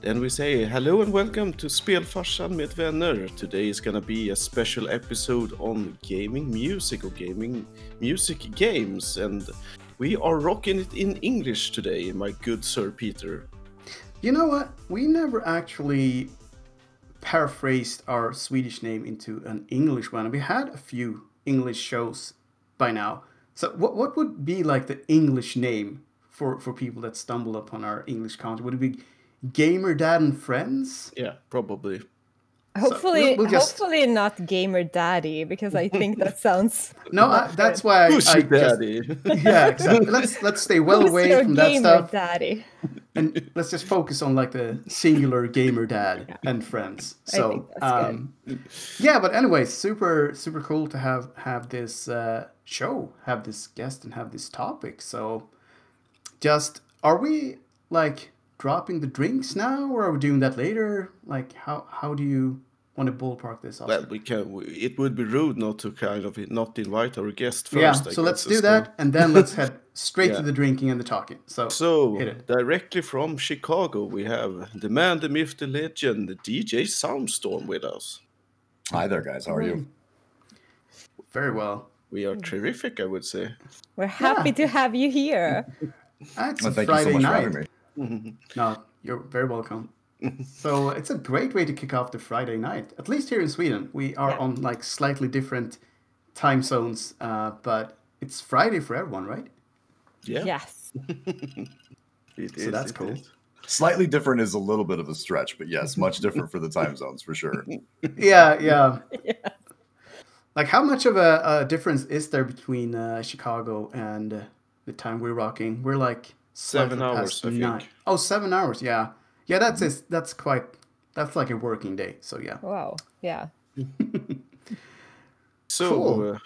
Then we say hello and welcome to Spelfarsan med vänner. Today is gonna be a special episode on gaming music or gaming music games, and we are rocking it in English today, my good sir Peter. You know what? We never actually paraphrased our Swedish name into an English one. We had a few English shows by now. So what what would be like the English name for for people that stumble upon our English content? Would it be Gamer Dad and Friends? Yeah, probably. Hopefully, we'll- we'll just- hopefully not gamer daddy because I think that sounds No, I, that's why I, Who's I your just, daddy? yeah. Exactly. Let's let's stay well Who's away your from that gamer stuff daddy. and let's just focus on like the singular Gamer Dad and Friends. I So think that's good. um, yeah, but anyway, super super cool to have have this uh, show, have this guest, and have this topic. So, just are we like dropping the drinks now, or are we doing that later? Like, how how do you want to ballpark this? Well, we can. we- It would be rude not to kind of not invite our guest first. yeah. I So let's do as that, and then let's head straight to the drinking and the talking. So, So, directly from Chicago, we have the man, the myth, the legend, the DJ Soundstorm with us. Hi there, guys. How are you? very well. We are terrific, I would say. We're happy to have you here. It's Well, a thank you Friday so much night. for having me. No, you're very welcome. so it's a great way to kick off the Friday night. At least here in Sweden, we are Yeah. on like slightly different time zones, uh, but it's Friday for everyone, right? Yeah, Yes. it So is, that's it cool. is. Slightly different is a little bit of a stretch, but yes, much different for the time zones for sure. Yeah, yeah. Like, how much of a, a difference is there between uh, Chicago and uh, the time we're rocking? We're like Seven hours, past nine. Oh, seven hours. Yeah, yeah. That's is that's quite. That's like a working day. So yeah. Wow. Yeah. So, Cool. uh,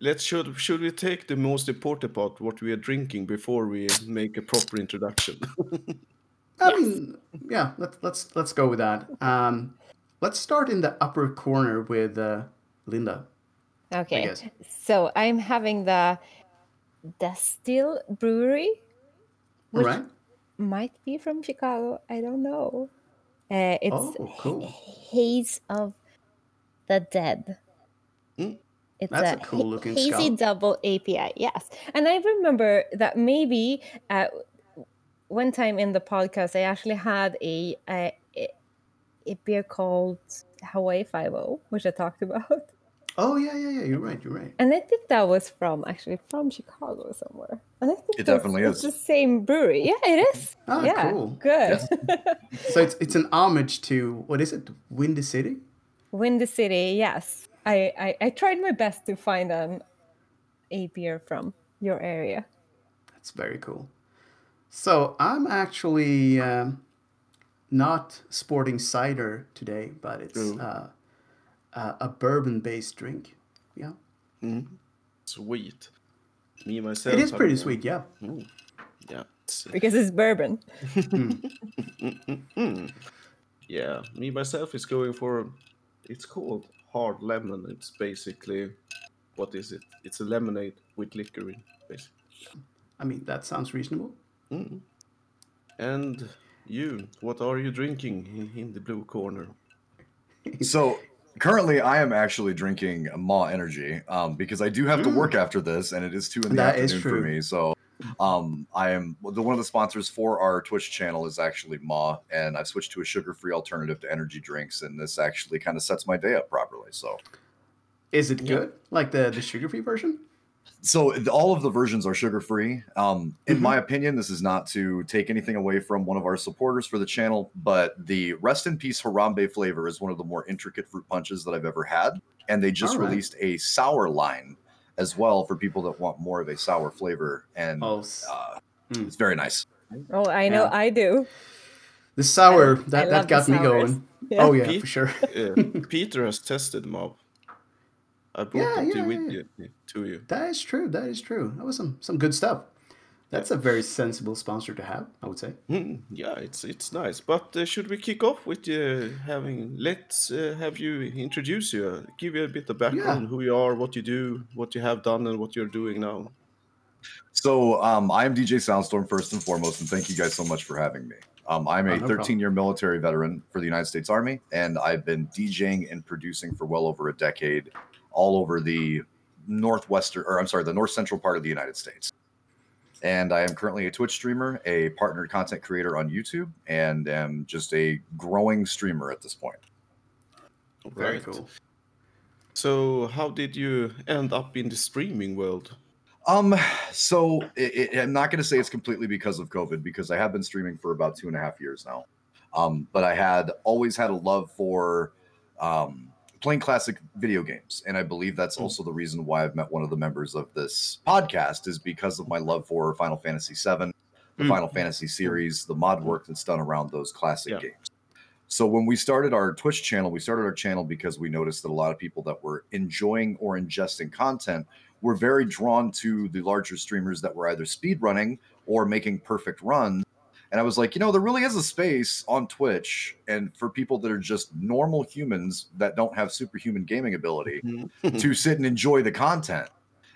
let's should should we take the most important part, what we are drinking, before we make a proper introduction? I mean, yeah. Let's let's let's go with that. Um, let's start in the upper corner with uh, Linda. Okay. So I'm having the Distill Brewery, All which right. might be from Chicago. I don't know. Uh, it's Oh, cool. Haze of the Dead. Mm. It's That's a ha- cool-looking hazy skull. double API. Yes, and I remember that maybe uh, one time in the podcast I actually had a a, a- a beer called Hawaii Five O, which I talked about, Oh yeah, yeah, yeah. You're right. You're right. and I think that was from actually from Chicago somewhere. And I think It that's- definitely it's the same brewery. Yeah, it is. Oh, yeah, cool. good. So it's it's an homage to what is it? Windy City. Windy City, yes. I, I, I tried my best to find an a beer from your area. That's very cool. So I'm actually um, not sporting cider today, but it's Ooh. uh, uh, a bourbon-based drink. Yeah, Sweet. Me myself. it is pretty sweet. Yeah. Yeah. it's- Because it's bourbon. Yeah, me myself is going for. It's called hard lemon. It's basically, what is it? It's a lemonade with liquor in, basically. I mean that sounds reasonable. And you, what are you drinking in, in the blue corner? So currently, I am actually drinking Ma Energy um, because I do have to work after this, and it is two in the That is afternoon for me. So um, I am the one of the sponsors for our Twitch channel is actually Ma, and I've switched to a sugar-free alternative to energy drinks, and this actually kind of sets my day up properly. So. Is it good? Like the the sugar-free version? So th- all of the versions are sugar free um in Mhm. my opinion this is not to take anything away from one of our supporters for the channel but the rest in peace harambe flavor is one of the more intricate fruit punches that i've ever had and they just All right. released a sour line as well for people that want more of a sour flavor and Oh, uh, Mm. it's very nice Oh, I know, Yeah. I do. the sour I that, love that got me going. Yeah. Oh yeah, Pete? for sure. Uh, Peter has tested mob. I brought Yeah, it to, yeah, yeah. you, to you. That is true. That is true. That was some some good stuff. That's a very sensible sponsor to have, I would say. Mm, yeah, it's it's nice. But uh, should we kick off with uh, having? Let's uh, have you introduce you, uh, give you a bit of background, who you are, what you do, what you have done, and what you're doing now. So um, I am DJ Soundstorm first and foremost, and thank you guys so much for having me. Um, I'm Oh, a no problem. 13 year military veteran for the United States Army, and I've been DJing and producing for well over a decade all over the northwestern, or I'm sorry, the north central part of the United States. And I am currently a Twitch streamer, a partnered content creator on YouTube, and am just a growing streamer at this point. Very Right. cool. So, how did you end up in the streaming world? Um, so i i I'm not going to say it's completely because of COVID because I have been streaming for about two and a half years now. Um, but I had always had a love for um, playing classic video games, and I believe that's Mm. also the reason why I've met one of the members of this podcast is because of my love for Final Fantasy VII, the Mm. Final Fantasy series, the mod work that's done around those classic Yeah. games. So when we started our Twitch channel, we started our channel because we noticed that a lot of people that were enjoying or ingesting content were very drawn to the larger streamers that were either speedrunning or making perfect runs. And I was like, you know, there really is a space on Twitch and for people that are just normal humans that don't have superhuman gaming ability mm-hmm. to sit and enjoy the content.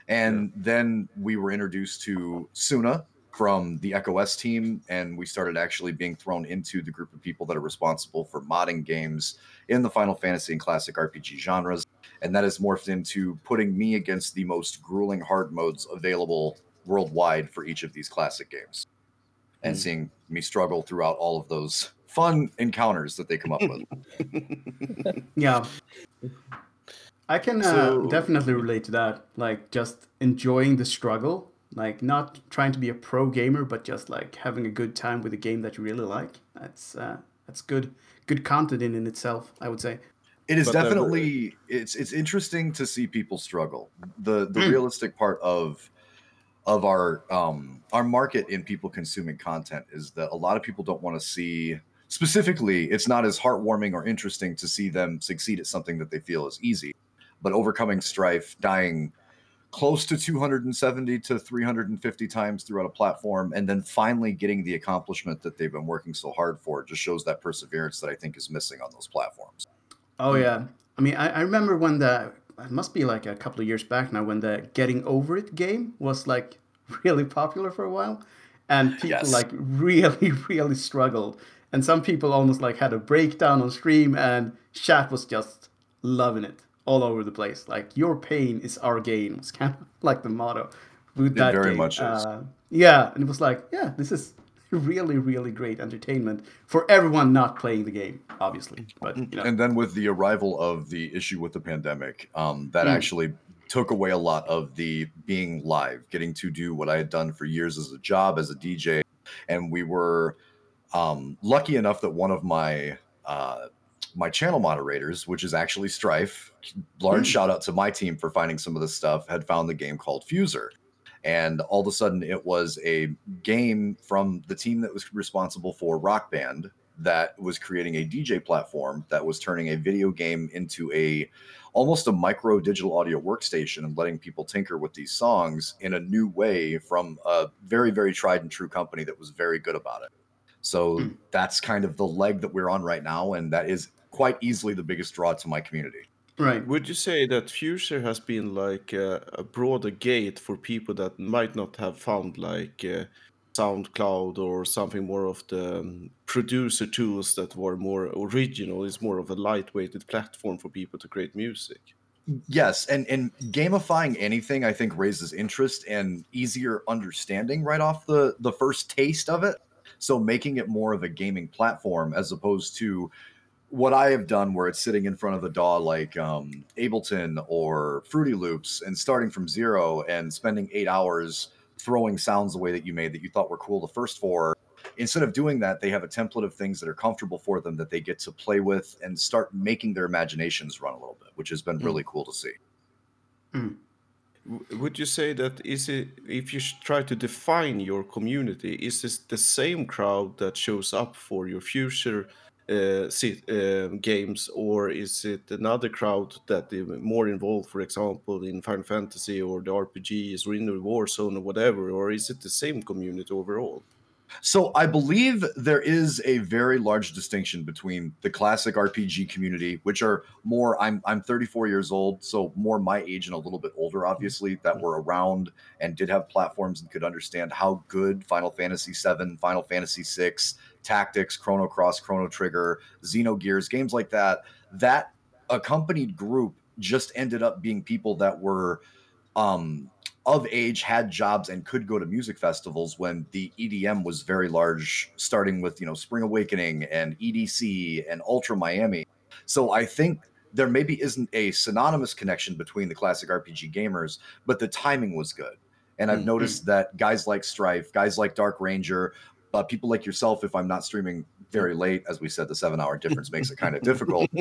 And then we were introduced to Suna from the Echo S team, and we started actually being thrown into the group of people that are responsible for modding games in the Final Fantasy and classic RPG genres. And that has morphed into putting me against the most grueling hard modes available worldwide for each of these classic games. And seeing me struggle throughout all of those fun encounters that they come up with. Yeah. I can uh, definitely relate to that. Like just enjoying the struggle, like not trying to be a pro gamer, but just like having a good time with a game that you really like. That's uh, that's good good content in, in itself, I would say. It is But definitely it's it's interesting to see people struggle. The the Mm. realistic part of of our um our market in people consuming content is that a lot of people don't want to see specifically it's not as heartwarming or interesting to see them succeed at something that they feel is easy. But overcoming strife, dying close to 270 to 350 times throughout a platform and then finally getting the accomplishment that they've been working so hard for just shows that perseverance that I think is missing on those platforms. Oh yeah. I mean, I, I remember when the it must be like a couple of years back now when the Getting Over It game was like really popular for a while, and people Yes. like really really struggled, and some people almost like had a breakdown on stream, and chat was just loving it all over the place. Like your pain is our gain was kind of like the motto with It that very game. much is. Uh, yeah, and it was like yeah, this is really really great entertainment for everyone not playing the game, obviously, but you know. and then with the arrival of the issue with the pandemic um, that Mm. actually took away a lot of the being live getting to do what i had done for years as a job as a dj and we were um, lucky enough that one of my uh, my channel moderators which is actually strife large Mm. shout out to my team for finding some of this stuff had found the game called fuser and all of a sudden it was a game from the team that was responsible for rock band that was creating a DJ platform that was turning a video game into a almost a micro digital audio workstation and letting people tinker with these songs in a new way from a very very tried and true company that was very good about it. So Mm. that's kind of the leg that we're on right now and that is quite easily the biggest draw to my community. Right. Would you say that Fuser has been like a, a broader gate for people that might not have found like uh, SoundCloud or something more of the um, producer tools that were more original? It's more of a lightweighted platform for people to create music. Yes, and and gamifying anything I think raises interest and easier understanding right off the the first taste of it. So making it more of a gaming platform as opposed to what I have done where it's sitting in front of a DAW like um, Ableton or Fruity Loops and starting from zero and spending eight hours throwing sounds away that you made that you thought were cool the first four. Instead of doing that, they have a template of things that are comfortable for them that they get to play with and start making their imaginations run a little bit, which has been Mm. really cool to see. W- Would you say that is it if you try to define your community, is this the same crowd that shows up for your Fuser uh, uh, games, or is it another crowd that is more involved, for example, in Final Fantasy or the RPGs or in the Warzone or whatever, or is it the same community overall? So I believe there is a very large distinction between the classic RPG community, which are more I'm I'm 34 years old, so more my age and a little bit older, obviously, that were around and did have platforms and could understand how good Final Fantasy VII, Final Fantasy VI, Tactics, Chrono Cross, Chrono Trigger, Xenogears, games like that. That accompanied group just ended up being people that were um, of age, had jobs, and could go to music festivals when the EDM was very large, starting with you know Spring Awakening and EDC and Ultra Miami. So I think there maybe isn't a synonymous connection between the classic RPG gamers, but the timing was good. And I've Mhm. noticed that guys like Strife, guys like Dark Ranger, uh, people like yourself, if I'm not streaming very late, as we said, the seven hour difference makes it kind of difficult.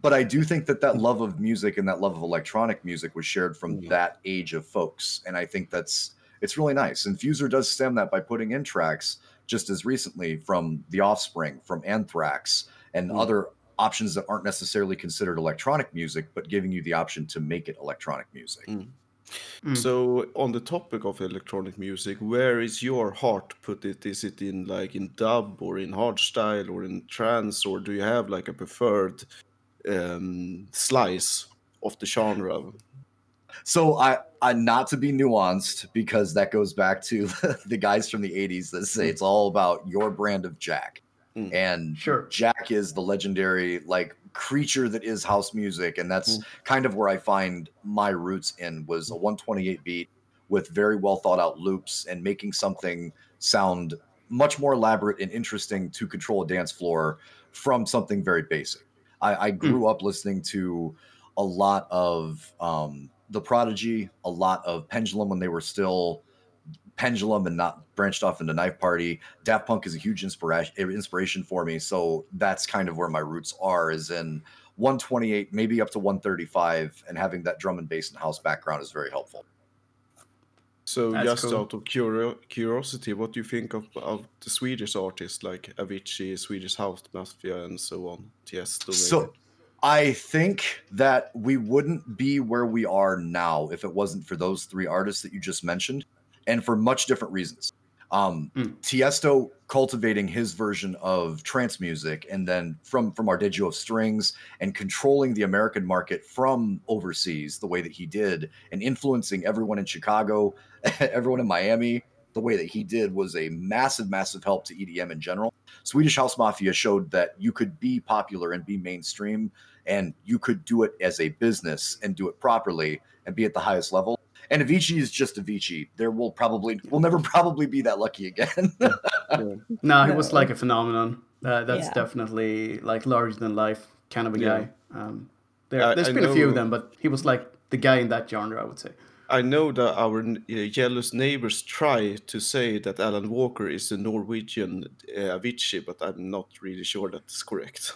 But I do think that that love of music and that love of electronic music was shared from Yeah. that age of folks. And I think that's it's really nice. And Fuser does stem that by putting in tracks just as recently from The Offspring, from Anthrax, and Mm. other options that aren't necessarily considered electronic music, but giving you the option to make it electronic music. Mm. Mm. So, on the topic of electronic music, where is your heart put it? Is it in like in dub or in hardstyle or in trance, or do you have like a preferred um, slice of the genre? So I, I not to be nuanced because that goes back to the guys from the 80s that say it's all about your brand of Jack. Mm. And Sure. Jack is the legendary like creature that is house music and that's Mm. kind of where I find my roots in was a 128 beat with very well thought out loops and making something sound much more elaborate and interesting to control a dance floor from something very basic. I, I grew up listening to a lot of um, the Prodigy, a lot of Pendulum when they were still Pendulum and not branched off into Knife Party. Daft Punk is a huge inspiration eh, inspiration for me, so that's kind of where my roots are. Is in 128, maybe up to 135, and having that drum and bass and house background is very helpful. So, That's just cool. out of curio- curiosity, what do you think of, of the Swedish artists like Avicii, Swedish House Mafia, and so on? Tiesto, maybe? So I think that we wouldn't be where we are now if it wasn't for those three artists that you just mentioned, and for much different reasons. Um, Mm. Tiesto cultivating his version of trance music, and then from from Arpeggio of strings, and controlling the American market from overseas the way that he did, and influencing everyone in Chicago, everyone in Miami. The way that he did was a massive, massive help to EDM in general. Swedish House Mafia showed that you could be popular and be mainstream, and you could do it as a business and do it properly and be at the highest level. And Avicii is just Avicii. There will probably, we'll never probably be that lucky again. No, he was like a phenomenon. Uh, that's Yeah. definitely like larger than life kind of a Yeah. guy. Um, there, I- there's I been a few of them, but he was like the guy in that genre, I would say. I know that our uh, jealous neighbors try to say that Alan Walker is a Norwegian uh, Avicii, but I'm not really sure that's correct.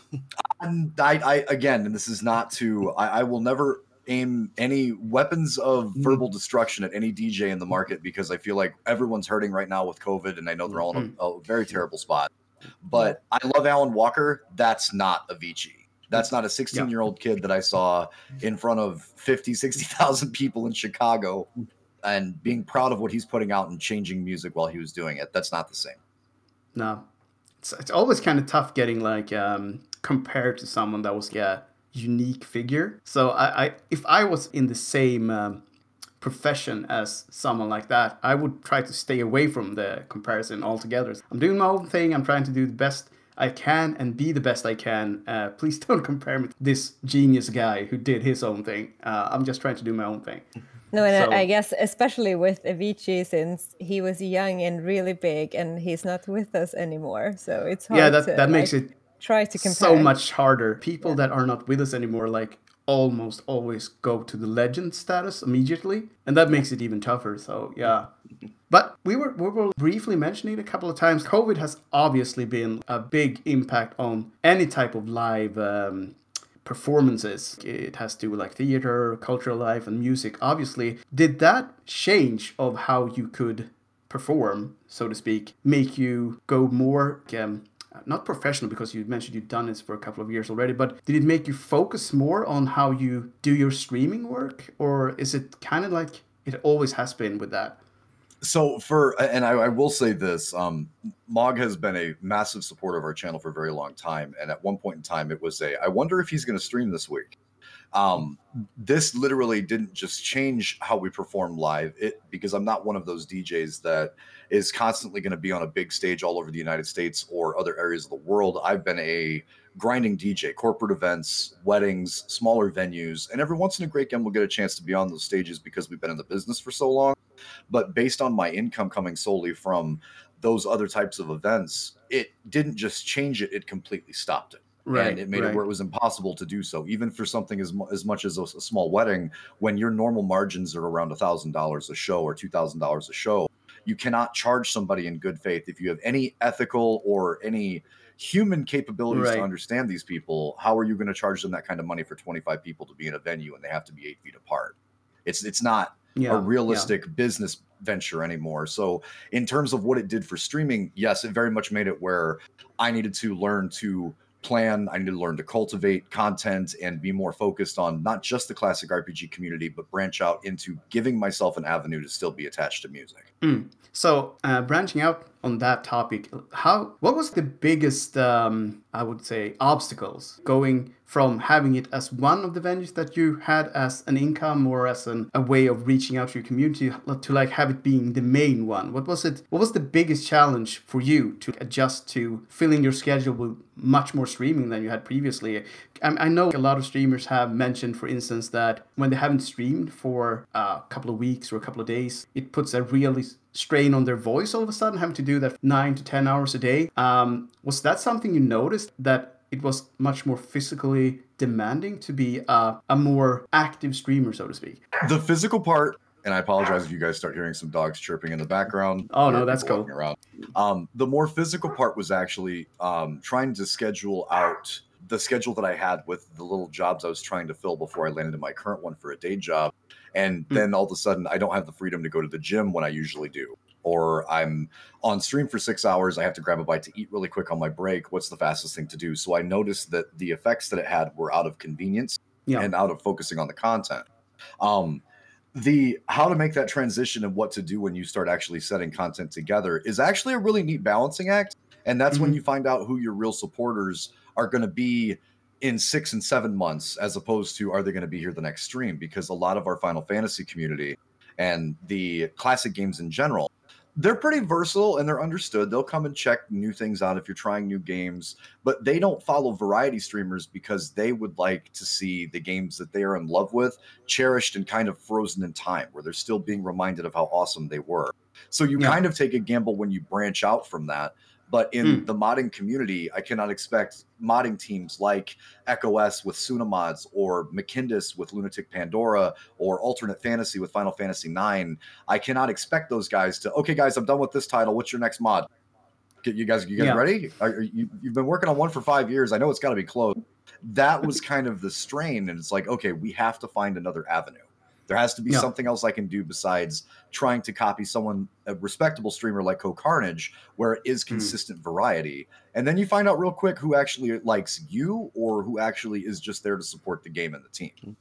And I, I again, and this is not to, I, I will never aim any weapons of verbal destruction at any DJ in the market because I feel like everyone's hurting right now with COVID, and I know they're all in a, a very terrible spot. But I love Alan Walker. That's not Avicii. That's not a 16 year old kid that I saw in front of 50, 60,000 people in Chicago and being proud of what he's putting out and changing music while he was doing it. That's not the same. No, it's, it's always kind of tough getting like um, compared to someone that was yeah unique figure. So I, I if I was in the same um, profession as someone like that, I would try to stay away from the comparison altogether. I'm doing my own thing. I'm trying to do the best I can and be the best I can. Uh, please don't compare me to this genius guy who did his own thing. Uh, I'm just trying to do my own thing. No, and So- I I guess especially with Avicii, since he was young and really big, and he's not with us anymore, so it's hard. yeah, that to, that makes like, it try to compare. so much harder. People that are not with us anymore, like almost always go to the legend status immediately, and that makes it even tougher. So yeah, but we were we were briefly mentioning a couple of times. COVID has obviously been a big impact on any type of live. Um, performances it has to do with like theater cultural life and music obviously did that change of how you could perform so to speak make you go more um, not professional because you mentioned you've done this for a couple of years already but did it make you focus more on how you do your streaming work? Or is it kind of like it always has been with that? So for and I, I will say this, um, Mog has been a massive supporter of our channel for a very long time, and at one point in time, it was a I wonder if he's going to stream this week, Um, this literally didn't just change how we perform live. It because I'm not one of those DJs that is constantly going to be on a big stage all over the United States or other areas of the world. I've been a grinding DJ, corporate events, weddings, smaller venues, and every once in a great game we'll get a chance to be on those stages because we've been in the business for so long. But based on my income coming solely from those other types of events, it didn't just change it; it completely stopped it. Right. and it made right. it where it was impossible to do so, even for something as as much as a small wedding. When your normal margins are around a thousand dollars a show or two thousand dollars a show, you cannot charge somebody in good faith if you have any ethical or any human capabilities Right. to understand these people. How are you going to charge them that kind of money for twenty five people to be in a venue and they have to be eight feet apart? It's it's not yeah, a realistic business venture anymore. So, in terms of what it did for streaming, yes, it very much made it where I needed to learn to plan, I need to learn to cultivate content and be more focused on not just the classic RPG community, but branch out into giving myself an avenue to still be attached to music. Mm. So, uh, branching out on that topic, how what was the biggest, um, I would say, obstacles going from having it as one of the venues that you had as an income or as an, a way of reaching out to your community to like have it being the main one? What was it? What was the biggest challenge for you to adjust to filling your schedule with much more streaming than you had previously? I, I know a lot of streamers have mentioned, for instance, that when they haven't streamed for a couple of weeks or a couple of days, it puts a really strain on their voice all of a sudden, having to do that nine to 10 hours a day. Um, was that something you noticed that it was much more physically demanding to be a, a more active streamer, so to speak? The physical part, and I apologize if you guys start hearing some dogs chirping in the background. Oh, no, that's cool. Around. Um, the more physical part was actually um, trying to schedule out the schedule that I had with the little jobs I was trying to fill before I landed in my current one for a day job. And Hmm. then all of a sudden, I don't have the freedom to go to the gym when I usually do. Or I'm on stream for six hours. I have to grab a bite to eat really quick on my break. What's the fastest thing to do? So I noticed that the effects that it had were out of convenience Yeah. and out of focusing on the content. Um, the how to make that transition and what to do when you start actually setting content together is actually a really neat balancing act. And that's when Mhm. you find out who your real supporters are going to be in six and seven months, as opposed to are they going to be here the next stream? Because a lot of our Final Fantasy community and the classic games in general, they're pretty versatile and they're understood. They'll come and check new things out if you're trying new games, but they don't follow variety streamers because they would like to see the games that they are in love with cherished and kind of frozen in time, where they're still being reminded of how awesome they were. So you Yeah. kind of take a gamble when you branch out from that. But in Mm. the modding community, I cannot expect modding teams like Echo S with Sunamods or Mcindus with Lunatic Pandora or Alternate Fantasy with Final Fantasy IX. I cannot expect those guys to, okay, guys, I'm done with this title. What's your next mod? Get you guys, you guys Yeah. ready? Are, are you, you've been working on one for five years. I know it's got to be close. That was kind of the strain. And it's like, okay, we have to find another avenue. There has to be Yeah. something else I can do besides trying to copy someone, a respectable streamer like CohhCarnage, where it is Mhm. consistent variety. And then you find out real quick who actually likes you or who actually is just there to support the game and the team.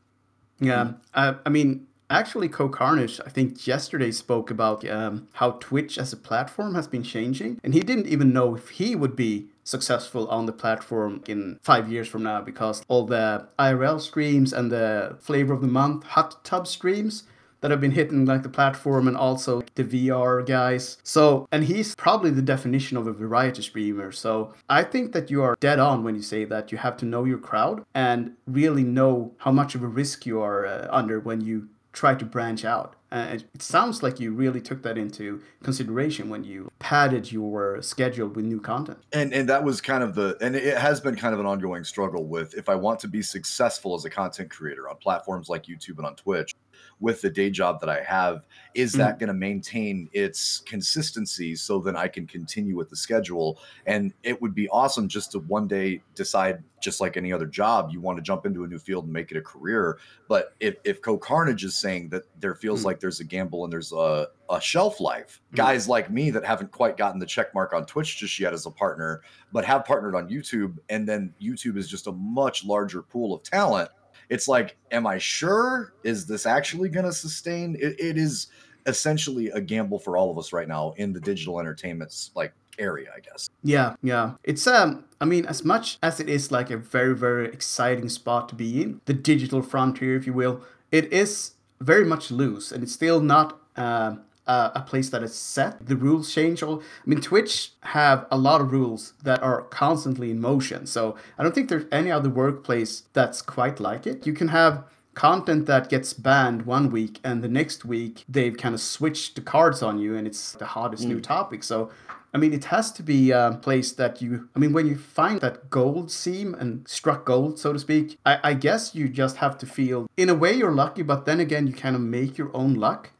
Yeah, uh, I mean, actually, CohhCarnage, I think yesterday spoke about um, how Twitch as a platform has been changing, and he didn't even know if he would be successful on the platform in five years from now because all the IRL streams and the flavor of the month hot tub streams that have been hitting like the platform and also the VR guys. So, and he's probably the definition of a variety streamer. So, I think that you are dead on when you say that you have to know your crowd and really know how much of a risk you are uh, under when you try to branch out. Uh, it sounds like you really took that into consideration when you padded your schedule with new content. And and that was kind of the and it has been kind of an ongoing struggle with if I want to be successful as a content creator on platforms like YouTube and on Twitch with the day job that I have, is that going to maintain its consistency so then I can continue with the schedule? And it would be awesome just to one day decide, just like any other job, you want to jump into a new field and make it a career. But if, if CohhCarnage is saying that there feels Mm. like there's a gamble and there's a, a shelf life, Mm. guys like me that haven't quite gotten the check mark on Twitch just yet as a partner, but have partnered on YouTube, and then YouTube is just a much larger pool of talent it's like, am I sure? Is this actually going to sustain? It, it is essentially a gamble for all of us right now in the digital entertainment like area, I guess. Yeah, yeah. It's um I mean as much as it is like a very very exciting spot to be in, the digital frontier if you will, it is very much loose and it's still not uh, uh, a place that is set. The rules change all I mean Twitch have a lot of rules that are constantly in motion. So I don't think there's any other workplace that's quite like it. You can have content that gets banned one week and the next week they've kind of switched the cards on you and it's the hottest new topic so i mean it has to be a place that you i mean when you find that gold seam and struck gold so to speak i, I guess you just have to feel in a way you're lucky but then again you kind of make your own luck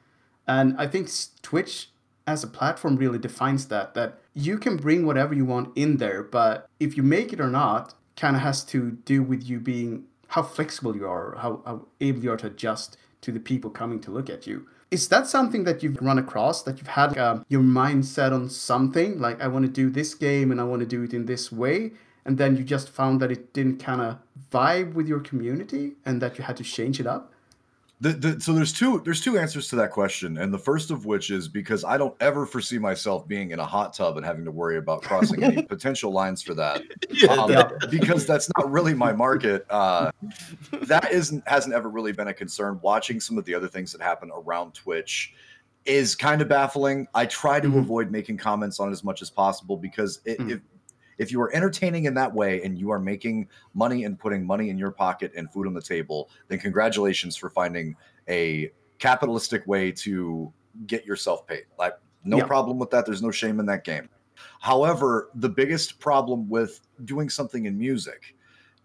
and i think twitch as a platform really defines that that you can bring whatever you want in there but if you make it or not kind of has to do with you being how flexible you are how, how able you are to adjust to the people coming to look at you. Is that something that you've run across that you've had um, your mind set on something like i want to do this game and i want to do it in this way and then you just found that it didn't kind of vibe with your community and that you had to change it up The, the, so there's two there's two answers to that question, and the first of which is because I don't ever foresee myself being in a hot tub and having to worry about crossing any potential lines for that, um, Yeah. because that's not really my market. Uh, that isn't hasn't ever really been a concern. Watching some of the other things that happen around Twitch is kind of baffling. I try to Mhm. avoid making comments on it as much as possible because it, Mhm. if if you are entertaining in that way and you are making money and putting money in your pocket and food on the table, then congratulations for finding a capitalistic way to get yourself paid. Like no Yeah. problem with that. There's no shame in that game. However, the biggest problem with doing something in music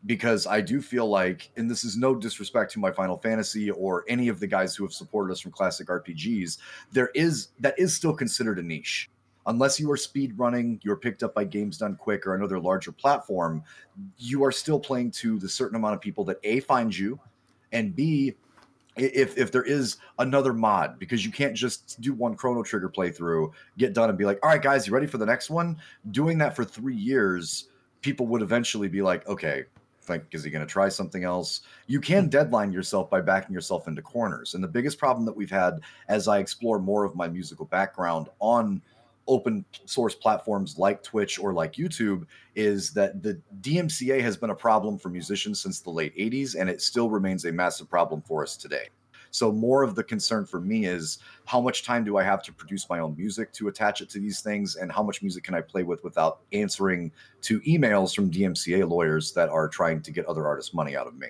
because I do feel like, and this is no disrespect to my Final Fantasy or any of the guys who have supported us from classic RPGs, there is that is still considered a niche. Unless you are speed running, you're picked up by Games Done Quick or another larger platform, you are still playing to the certain amount of people that A find you, and B if if there is another mod, because you can't just do one Chrono Trigger playthrough, get done and be like, all right, guys, you ready for the next one? Doing that for three years, people would eventually be like, okay, like, is he going to try something else? You can hmm. deadline yourself by backing yourself into corners. And the biggest problem that we've had as I explore more of my musical background on open source platforms like Twitch or like YouTube is that the DMCA has been a problem for musicians since the late 80s, and it still remains a massive problem for us today. So, more of the concern for me is how much time do I have to produce my own music to attach it to these things, and how much music can I play with without answering to emails from DMCA lawyers that are trying to get other artists money out of me?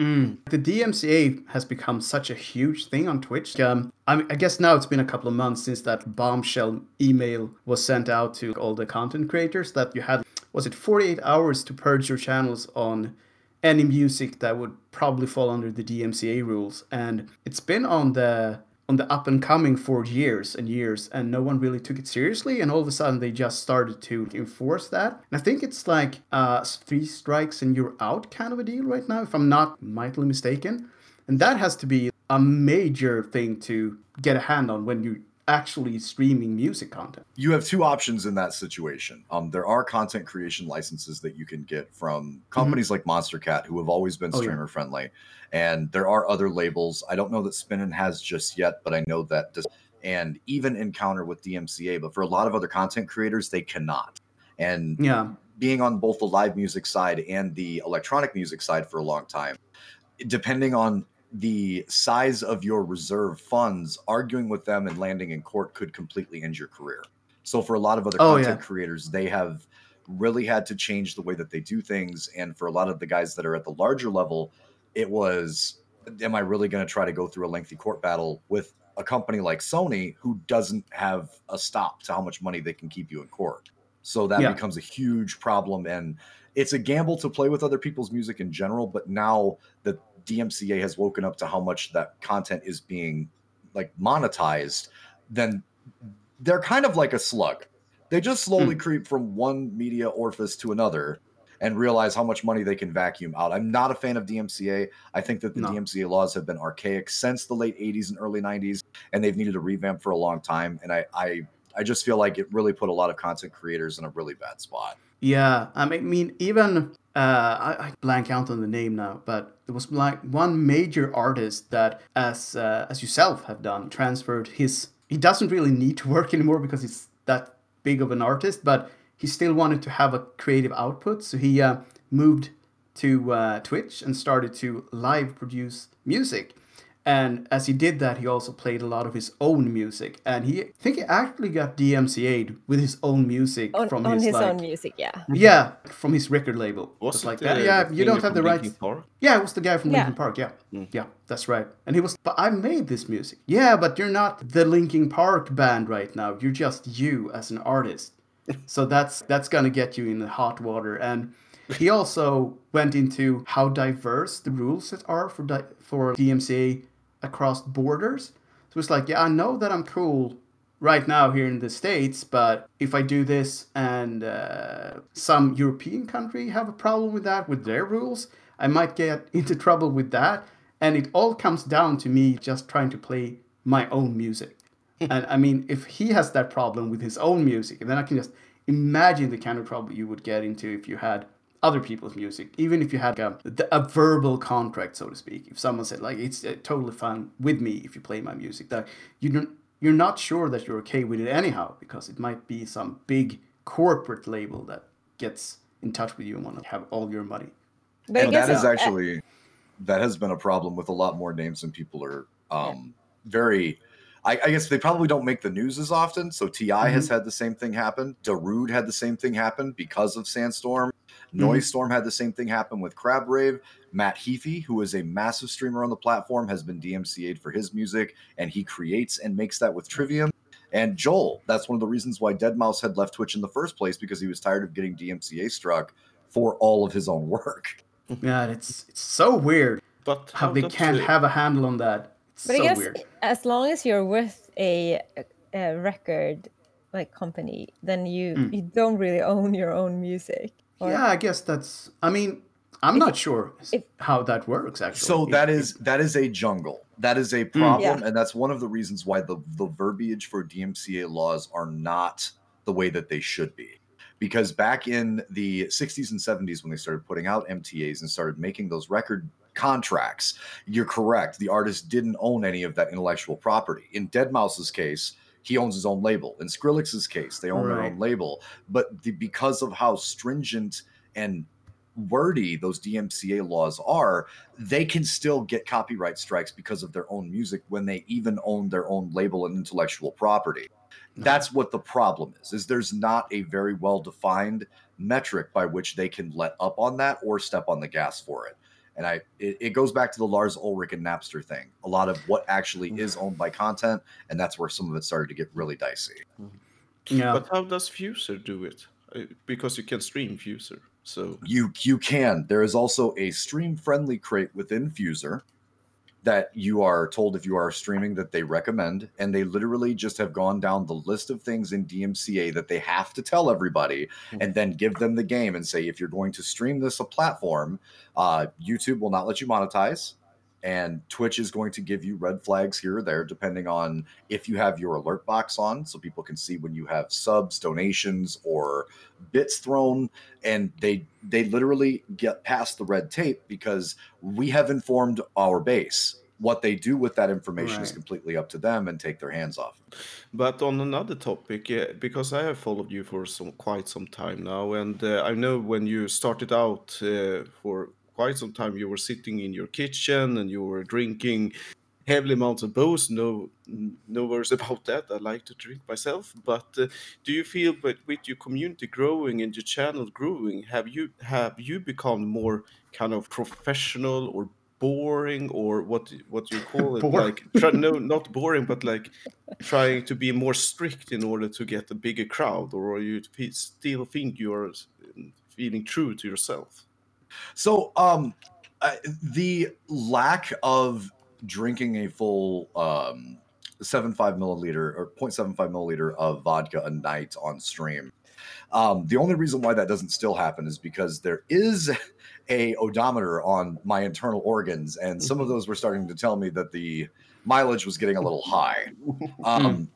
Mm. The DMCA has become such a huge thing on Twitch. Um, I, mean, I guess now it's been a couple of months since that bombshell email was sent out to all the content creators that you had, was it 48 hours to purge your channels on any music that would probably fall under the DMCA rules. And it's been on the on the up and coming for years and years, and no one really took it seriously. And all of a sudden, they just started to enforce that. And I think it's like uh, three strikes and you're out kind of a deal right now, if I'm not mightily mistaken. And that has to be a major thing to get a hand on when you actually streaming music content. you have two options in that situation. Um, there are content creation licenses that you can get from companies like Monstercat, who have always been Mm-hmm. Oh, yeah. streamer friendly, and there are other labels. I don't know that Spinnin has just yet, but I know that does, and even Encounter with DMCA. But for a lot of other content creators, they cannot. And Yeah. being on both the live music side and the electronic music side for a long time, depending on the size of your reserve funds, arguing with them and landing in court could completely end your career. So for a lot of other Oh, content yeah. creators, they have really had to change the way that they do things. And for a lot of the guys that are at the larger level, it was, am I really going to try to go through a lengthy court battle with a company like Sony who doesn't have a stop to how much money they can keep you in court? So that Yeah. becomes a huge problem. And it's a gamble to play with other people's music in general. But now the DMCA has woken up to how much that content is being like monetized, then they're kind of like a slug. They just hmm. slowly creep from one media orifice to another and realize how much money they can vacuum out. I'm not a fan of DMCA. I think that the No. DMCA laws have been archaic since the late 80s and early 90s, and they've needed a revamp for a long time. And I, I, I just feel like it really put a lot of content creators in a really bad spot. Yeah, I mean- mean, even uh, I, I blank out on the name now, but there was like one major artist that, as uh, as yourself have done, transferred his. He doesn't really need to work anymore because he's that big of an artist, but he still wanted to have a creative output. So he uh, moved to uh, Twitch and started to live produce music. And as he did that, he also played a lot of his own music. And he, I think he actually got DMCA'd with his own music On, from on his, his like, own music, yeah. yeah, from his record label. Was it like the- that. Uh, yeah, the you don't have the rights. Park? Yeah, it was the guy from Yeah. Linkin Park. Yeah, mm. yeah, that's right. And he was, but I made this music. Yeah, but you're not the Linkin Park band right now. You're just you as an artist. so that's that's gonna get you in the hot water. And he also went into how diverse the rules that are for di- for DMCA across borders. So it's like, yeah, I know that I'm cool right now here in the states, but if I do this and uh, some European country have a problem with that with their rules, I might get into trouble with that. And it all comes down to me just trying to play my own music. and I mean, if he has that problem with his own music, then I can just imagine the kind of trouble you would get into if you had other people's music, even if you had a, a verbal contract, so to speak. If someone said like it's uh, totally fine with me if you play my music, that you don't, you're not sure that you're okay with it anyhow because it might be some big corporate label that gets in touch with you and want to have all your money. But and guess that is uh, actually that has been a problem with a lot more names than people are um very I, I guess they probably don't make the news as often. So Ti has had the same thing happen. Darude had the same thing happen because of Sandstorm. Noisestorm had the same thing happen with Crab Rave. Matt Heafy, who is a massive streamer on the platform, has been DMCA'd for his music, and he creates and makes that with Trivium. And Joel, that's one of the reasons why deadmau5 had left Twitch in the first place because he was tired of getting DMCA struck for all of his own work. Yeah, it's it's so weird But how they can't the- have a handle on that. It's But so I guess weird. as long as you're with a, a record like company, then you Mm. you don't really own your own music. Or- Yeah, I guess that's. I mean, I'm not sure if- how that works actually. So If- that if- is that is a jungle. That is a hmm. problem, Yeah. and that's one of the reasons why the the verbiage for DMCA laws are not the way that they should be. Because back in the 60s and 70s, when they started putting out MTAs and started making those record contracts, you're correct. The artist didn't own any of that intellectual property. In deadmau5's case, he owns his own label. In Skrillex's case, they own their own label. But the, because of how stringent and wordy those DMCA laws are, they can still get copyright strikes because of their own music when they even own their own label and intellectual property. Mm-hmm. That's what the problem is. Is there's not a very well defined metric by which they can let up on that or step on the gas for it. And I it, it goes back to the Lars Ulrich and Napster thing. A lot of what actually is owned by content, and that's where some of it started to get really dicey. yeah. But how does Fuser do it? Uh, Because you can stream Fuser. So You you can. There is also a stream friendly crate within Fuser that you are told if you are streaming that they recommend, and they literally just have gone down the list of things in DMCA that they have to tell everybody, and then give them the game and say if you're going to stream this a platform, uh, YouTube will not let you monetize. And Twitch is going to give you red flags here or there, depending on if you have your alert box on, so people can see when you have subs, donations, or bits thrown. And they they literally get past the red tape because we have informed our base. What they do with that information is completely up to them and take their hands off. But on another topic, yeah, because I have followed you for some quite some time now, and uh, I know when you started out uh, for quite some time, you were sitting in your kitchen and you were drinking heavily amounts of booze. No, no worries about that. I like to drink myself. But uh, do you feel, but with your community growing and your channel growing, have you have you become more kind of professional or boring or what what you call it like try, no not boring but like trying to be more strict in order to get a bigger crowd, or are you still think you're feeling true to yourself? So um uh, the lack of drinking a full um 75 milliliter or 0.75 milliliter of vodka a night on stream um the only reason why that doesn't still happen is because there is a odometer on my internal organs and some of those were starting to tell me that the mileage was getting a little high. Um,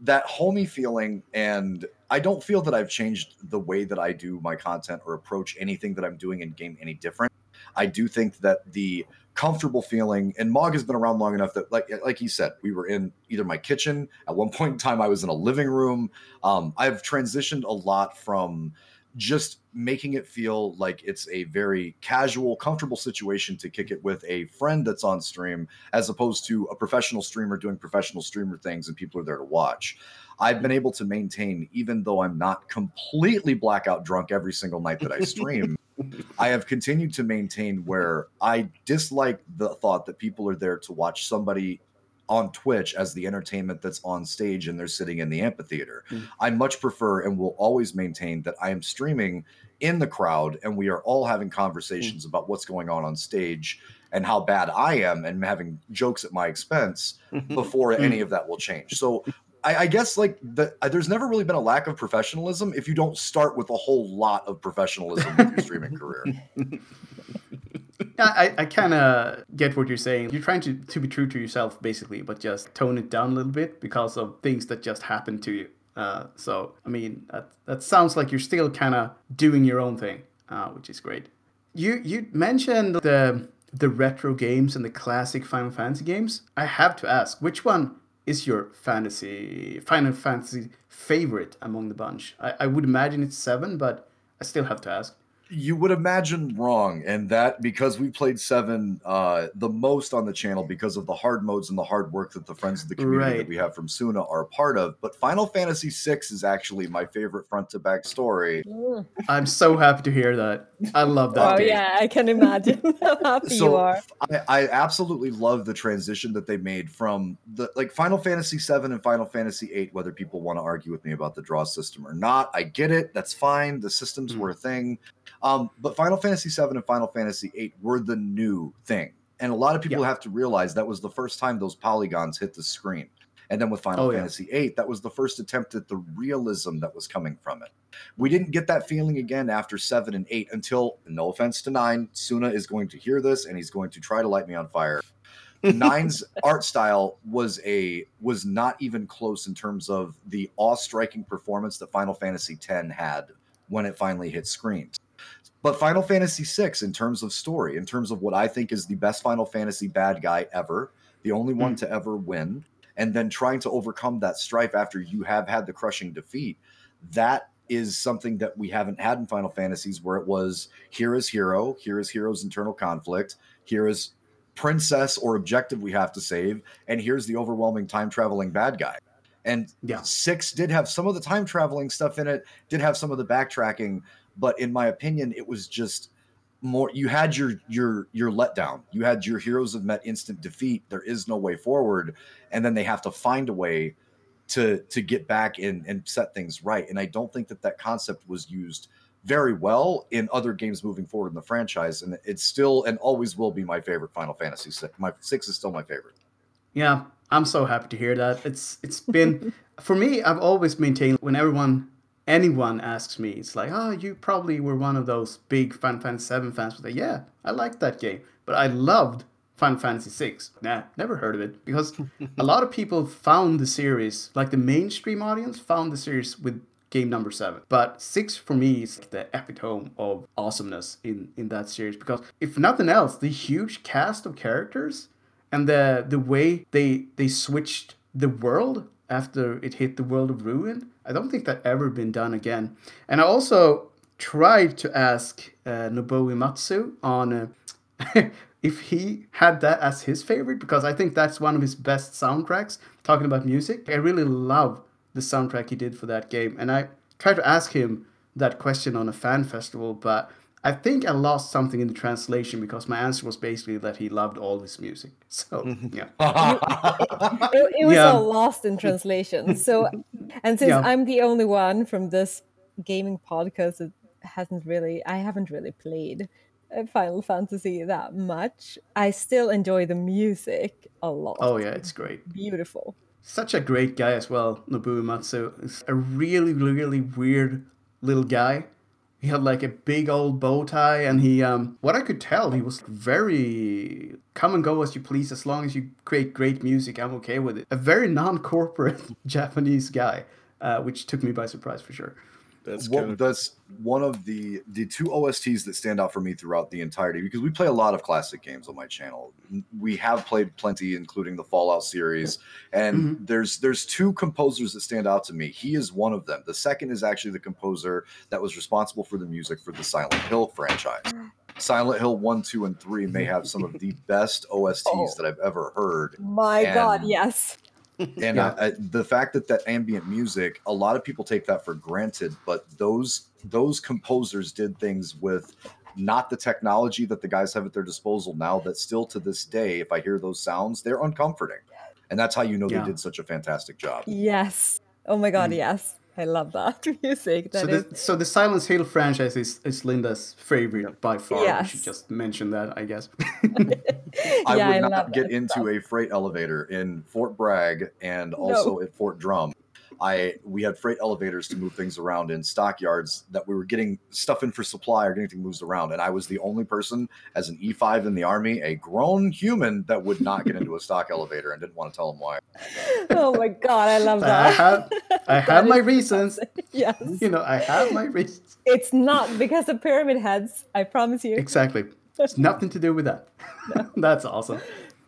that homey feeling and i don't feel that i've changed the way that i do my content or approach anything that i'm doing in game any different I do think that the comfortable feeling and Mog has been around long enough that like like he said, we were in either my kitchen at one point in time, I was in a living room. Um, I've transitioned a lot from just making it feel like it's a very casual, comfortable situation to kick it with a friend that's on stream, as opposed to a professional streamer doing professional streamer things and people are there to watch. I've been able to maintain, even though I'm not completely blackout drunk every single night that I stream, I have continued to maintain where I dislike the thought that people are there to watch somebody on Twitch as the entertainment that's on stage and they're sitting in the amphitheater. Mm. I much prefer and will always maintain that I am streaming in the crowd and we are all having conversations mm. about what's going on on stage and how bad I am and having jokes at my expense before any of that will change. So I, I guess like the, uh, there's never really been a lack of professionalism if you don't start with a whole lot of professionalism with your streaming career. I, I kind of get what you're saying. You're trying to, to be true to yourself, basically, but just tone it down a little bit because of things that just happened to you. Uh, so, I mean, that, that sounds like you're still kind of doing your own thing, uh, which is great. You you mentioned the the retro games and the classic Final Fantasy games. I have to ask, which one is your fantasy Final Fantasy favorite among the bunch? I, I would imagine it's seven, but I still have to ask you would imagine wrong and that because we played seven uh the most on the channel because of the hard modes and the hard work that the friends of the community right. that we have from suna are a part of but final fantasy VI is actually my favorite front to back story i'm so happy to hear that i love that oh game. yeah i can imagine how happy so you are I, I absolutely love the transition that they made from the like final fantasy VII and final fantasy VIII whether people want to argue with me about the draw system or not i get it that's fine the systems mm. were a thing um, but Final Fantasy VII and Final Fantasy VIII were the new thing. And a lot of people yeah. have to realize that was the first time those polygons hit the screen. And then with Final oh, Fantasy yeah. VIII, that was the first attempt at the realism that was coming from it. We didn't get that feeling again after seven and eight until, no offense to nine, Suna is going to hear this and he's going to try to light me on fire. Nine's art style was a was not even close in terms of the awe-striking performance that Final Fantasy X had when it finally hit screens. But Final Fantasy VI, in terms of story, in terms of what I think is the best Final Fantasy bad guy ever, the only one mm. to ever win, and then trying to overcome that strife after you have had the crushing defeat, that is something that we haven't had in Final Fantasies where it was here is hero, here is hero's internal conflict, here is princess or objective we have to save, and here's the overwhelming time traveling bad guy. And yeah. six did have some of the time traveling stuff in it, did have some of the backtracking, but in my opinion, it was just more. You had your your your letdown. You had your heroes have met instant defeat. There is no way forward, and then they have to find a way to to get back and and set things right. And I don't think that that concept was used very well in other games moving forward in the franchise. And it's still and always will be my favorite Final Fantasy six. My six is still my favorite. Yeah, I'm so happy to hear that. It's it's been for me. I've always maintained when everyone anyone asks me, it's like, oh, you probably were one of those big Final Fantasy VII fans. But like, yeah, I liked that game, but I loved Final Fantasy VI. Nah, never heard of it because a lot of people found the series, like the mainstream audience, found the series with game number seven. But six for me is the epitome of awesomeness in in that series because if nothing else, the huge cast of characters and the the way they they switched the world after it hit the world of ruin. I don't think that ever been done again. And I also tried to ask uh, Nobuo Uematsu on uh, if he had that as his favorite because I think that's one of his best soundtracks. Talking about music, I really love the soundtrack he did for that game, and I tried to ask him that question on a fan festival, but I think I lost something in the translation because my answer was basically that he loved all his music. So yeah, it, it, was yeah. all lost in translation. So, and since yeah. I'm the only one from this gaming podcast that hasn't really, I haven't really played uh, Final Fantasy that much. I still enjoy the music a lot. Oh yeah, it's great, beautiful. Such a great guy as well, Nobuo Uematsu. Is a really, really weird little guy he had like a big old bow tie, and he, um, what I could tell, he was very come and go as you please, as long as you create great music, I'm okay with it. A very non corporate Japanese guy, uh, which took me by surprise for sure. That's Well, kind of that's one of the the two OSTs that stand out for me throughout the entirety because we play a lot of classic games on my channel. We have played plenty, including the Fallout series, and Mhm. there's there's two composers that stand out to me. He is one of them. The second is actually the composer that was responsible for the music for the Silent Hill franchise. Silent Hill one, two, and three may have some of the best OSTs Oh. that I've ever heard My God, yes. And Yeah. I, I, the fact that that ambient music a lot of people take that for granted but those those composers did things with not the technology that the guys have at their disposal now that still to this day if i hear those sounds they're uncomforting and that's how you know Yeah. they did such a fantastic job Yes. Oh my God, Mm. yes. I love that music. So That is the, so the Silent Hill franchise is, is Linda's favorite by far. We Yes. should just mention that, I guess. i Yeah, would I not get into stuff. a freight elevator in fort bragg and also at fort drum I we had freight elevators to move things around in stockyards that we were getting stuff in for supply or getting things moved around. And I was the only person as an E5 in the army, a grown human that would not get into a stock elevator and didn't want to tell them why. oh my God, I love I that. have I That have my reasons. yes. You know, I have my reasons. It's not because of pyramid heads. I promise you. Exactly. It's nothing to do with that. That's awesome.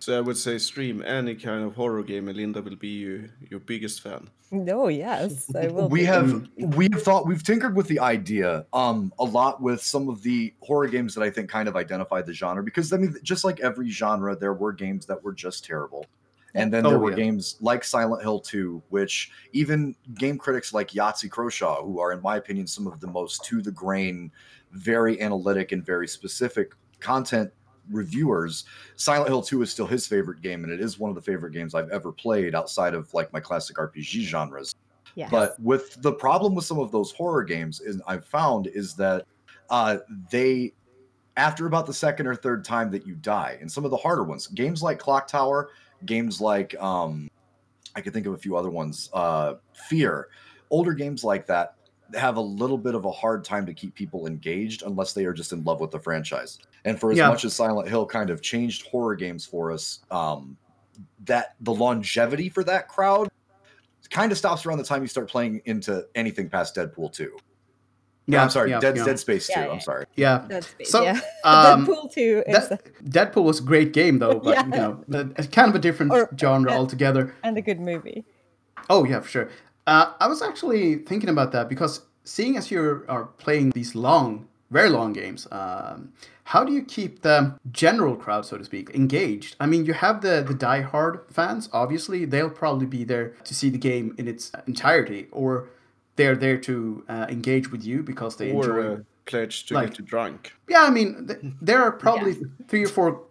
So I would say stream any kind of horror game, and Linda will be you, your biggest fan. No, yes, I will. we be. have we have thought we've tinkered with the idea um a lot with some of the horror games that I think kind of identify the genre because I mean just like every genre there were games that were just terrible. And then there Oh, were yeah. games like Silent Hill 2, which even game critics like Yahtzee Croshaw, who are, in my opinion, some of the most to the grain, very analytic and very specific content reviewers, Silent Hill 2 is still his favorite game, and it is one of the favorite games I've ever played outside of like my classic RPG genres. Yes. But with the problem with some of those horror games is I've found is that uh, they after about the second or third time that you die, and some of the harder ones, games like Clock Tower, games like um, I can think of a few other ones, uh, Fear, older games like that have a little bit of a hard time to keep people engaged unless they are just in love with the franchise. And for as Yeah. much as Silent Hill kind of changed horror games for us, um, that the longevity for that crowd kind of stops around the time you start playing into anything past Deadpool 2. Yeah, I'm sorry, yeah, Dead, yeah. Dead Space 2. Yeah, yeah. I'm sorry. Yeah. Dead Space, So, yeah. um, Deadpool 2 is That, Deadpool was a great game though, but Yeah. you know, the- it's kind of a different Or- genre yeah. altogether. and a good movie. Oh yeah, for sure. Uh, I was actually thinking about that because seeing as you are playing these long, very long games, um, how do you keep the general crowd, so to speak, engaged? I mean, you have the the die-hard fans. Obviously, they'll probably be there to see the game in its entirety, or they're there to uh, engage with you because they enjoy. Or uh, pledge to like- get you drunk. Yeah, I mean, th- there are probably three or four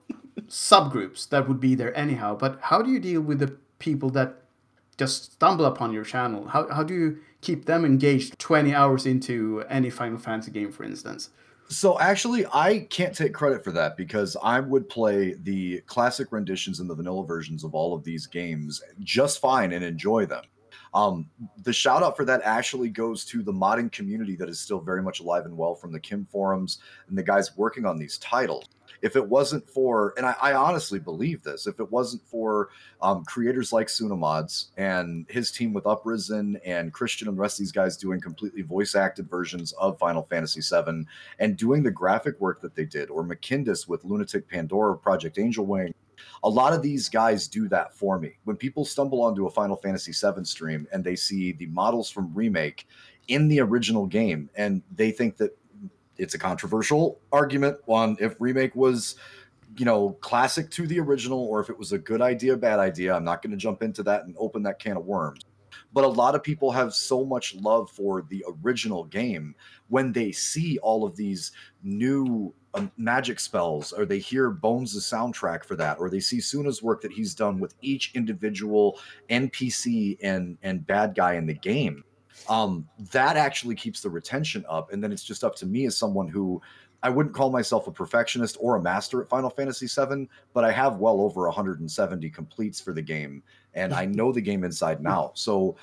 subgroups that would be there anyhow. But how do you deal with the people that just stumble upon your channel? How, how do you keep them engaged 20 hours into any Final Fantasy game, for instance? So actually, I can't take credit for that because I would play the classic renditions and the vanilla versions of all of these games just fine and enjoy them. Um, the shout out for that actually goes to the modding community that is still very much alive and well from the Qhimm forums and the guys working on these titles. If it wasn't for, and I, I honestly believe this, if it wasn't for um, creators like Sunamods and his team with Uprisen and Christian and the rest of these guys doing completely voice acted versions of Final Fantasy VII and doing the graphic work that they did, or Mcindus with Lunatic Pandora, Project Angel Wing. A lot of these guys do that for me. When people stumble onto a Final Fantasy VII stream and they see the models from Remake in the original game, and they think that it's a controversial argument on if Remake was, you know, classic to the original or if it was a good idea, bad idea. I'm not going to jump into that and open that can of worms but a lot of people have so much love for the original game when they see all of these new um, magic spells or they hear bones' soundtrack for that or they see suna's work that he's done with each individual npc and and bad guy in the game um, that actually keeps the retention up and then it's just up to me as someone who I wouldn't call myself a perfectionist or a master at Final Fantasy VII, but I have well over 170 completes for the game, and I know the game inside and out. So,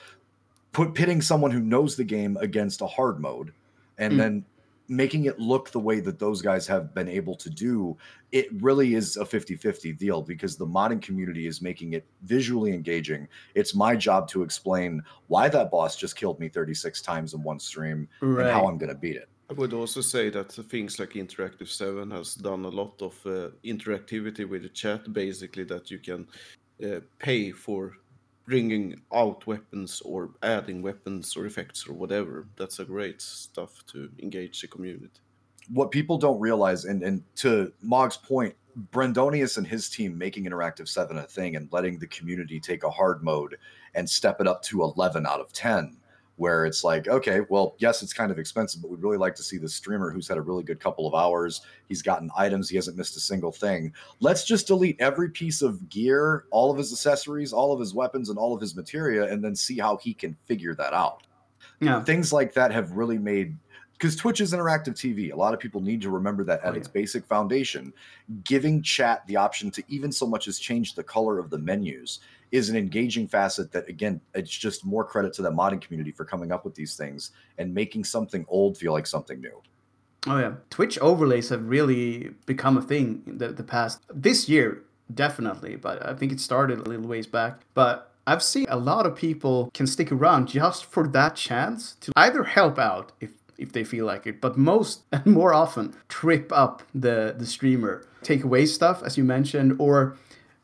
put pitting someone who knows the game against a hard mode, and Mm. then making it look the way that those guys have been able to do, it really is a 50 50 deal because the modding community is making it visually engaging. It's my job to explain why that boss just killed me 36 times in one stream and how I'm going to beat it. I would also say that things like Interactive 7 has done a lot of uh, interactivity with the chat, basically, that you can uh, pay for bringing out weapons or adding weapons or effects or whatever. That's a great stuff to engage the community. what people don't realize, and, and to Mog's point, Brendonius and his team making Interactive 7 a thing and letting the community take a hard mode and step it up to 11 out of 10, where it's like, okay, well, yes, it's kind of expensive, but we'd really like to see the streamer who's had a really good couple of hours. He's gotten items, he hasn't missed a single thing. Let's just delete every piece of gear, all of his accessories, all of his weapons, and all of his materia, and then see how he can figure that out Yeah. things like that have really made because Twitch is interactive TV. A lot of people need to remember that at Oh, its basic foundation, giving chat the option to even so much as change the color of the menus is an engaging facet that again it's just more credit to the modding community for coming up with these things and making something old feel like something new. Oh yeah, Twitch overlays have really become a thing in the, the past this year, definitely. But I think it started a little ways back. But I've seen a lot of people can stick around just for that chance to either help out if if they feel like it, but most and more often trip up the the streamer, take away stuff as you mentioned, or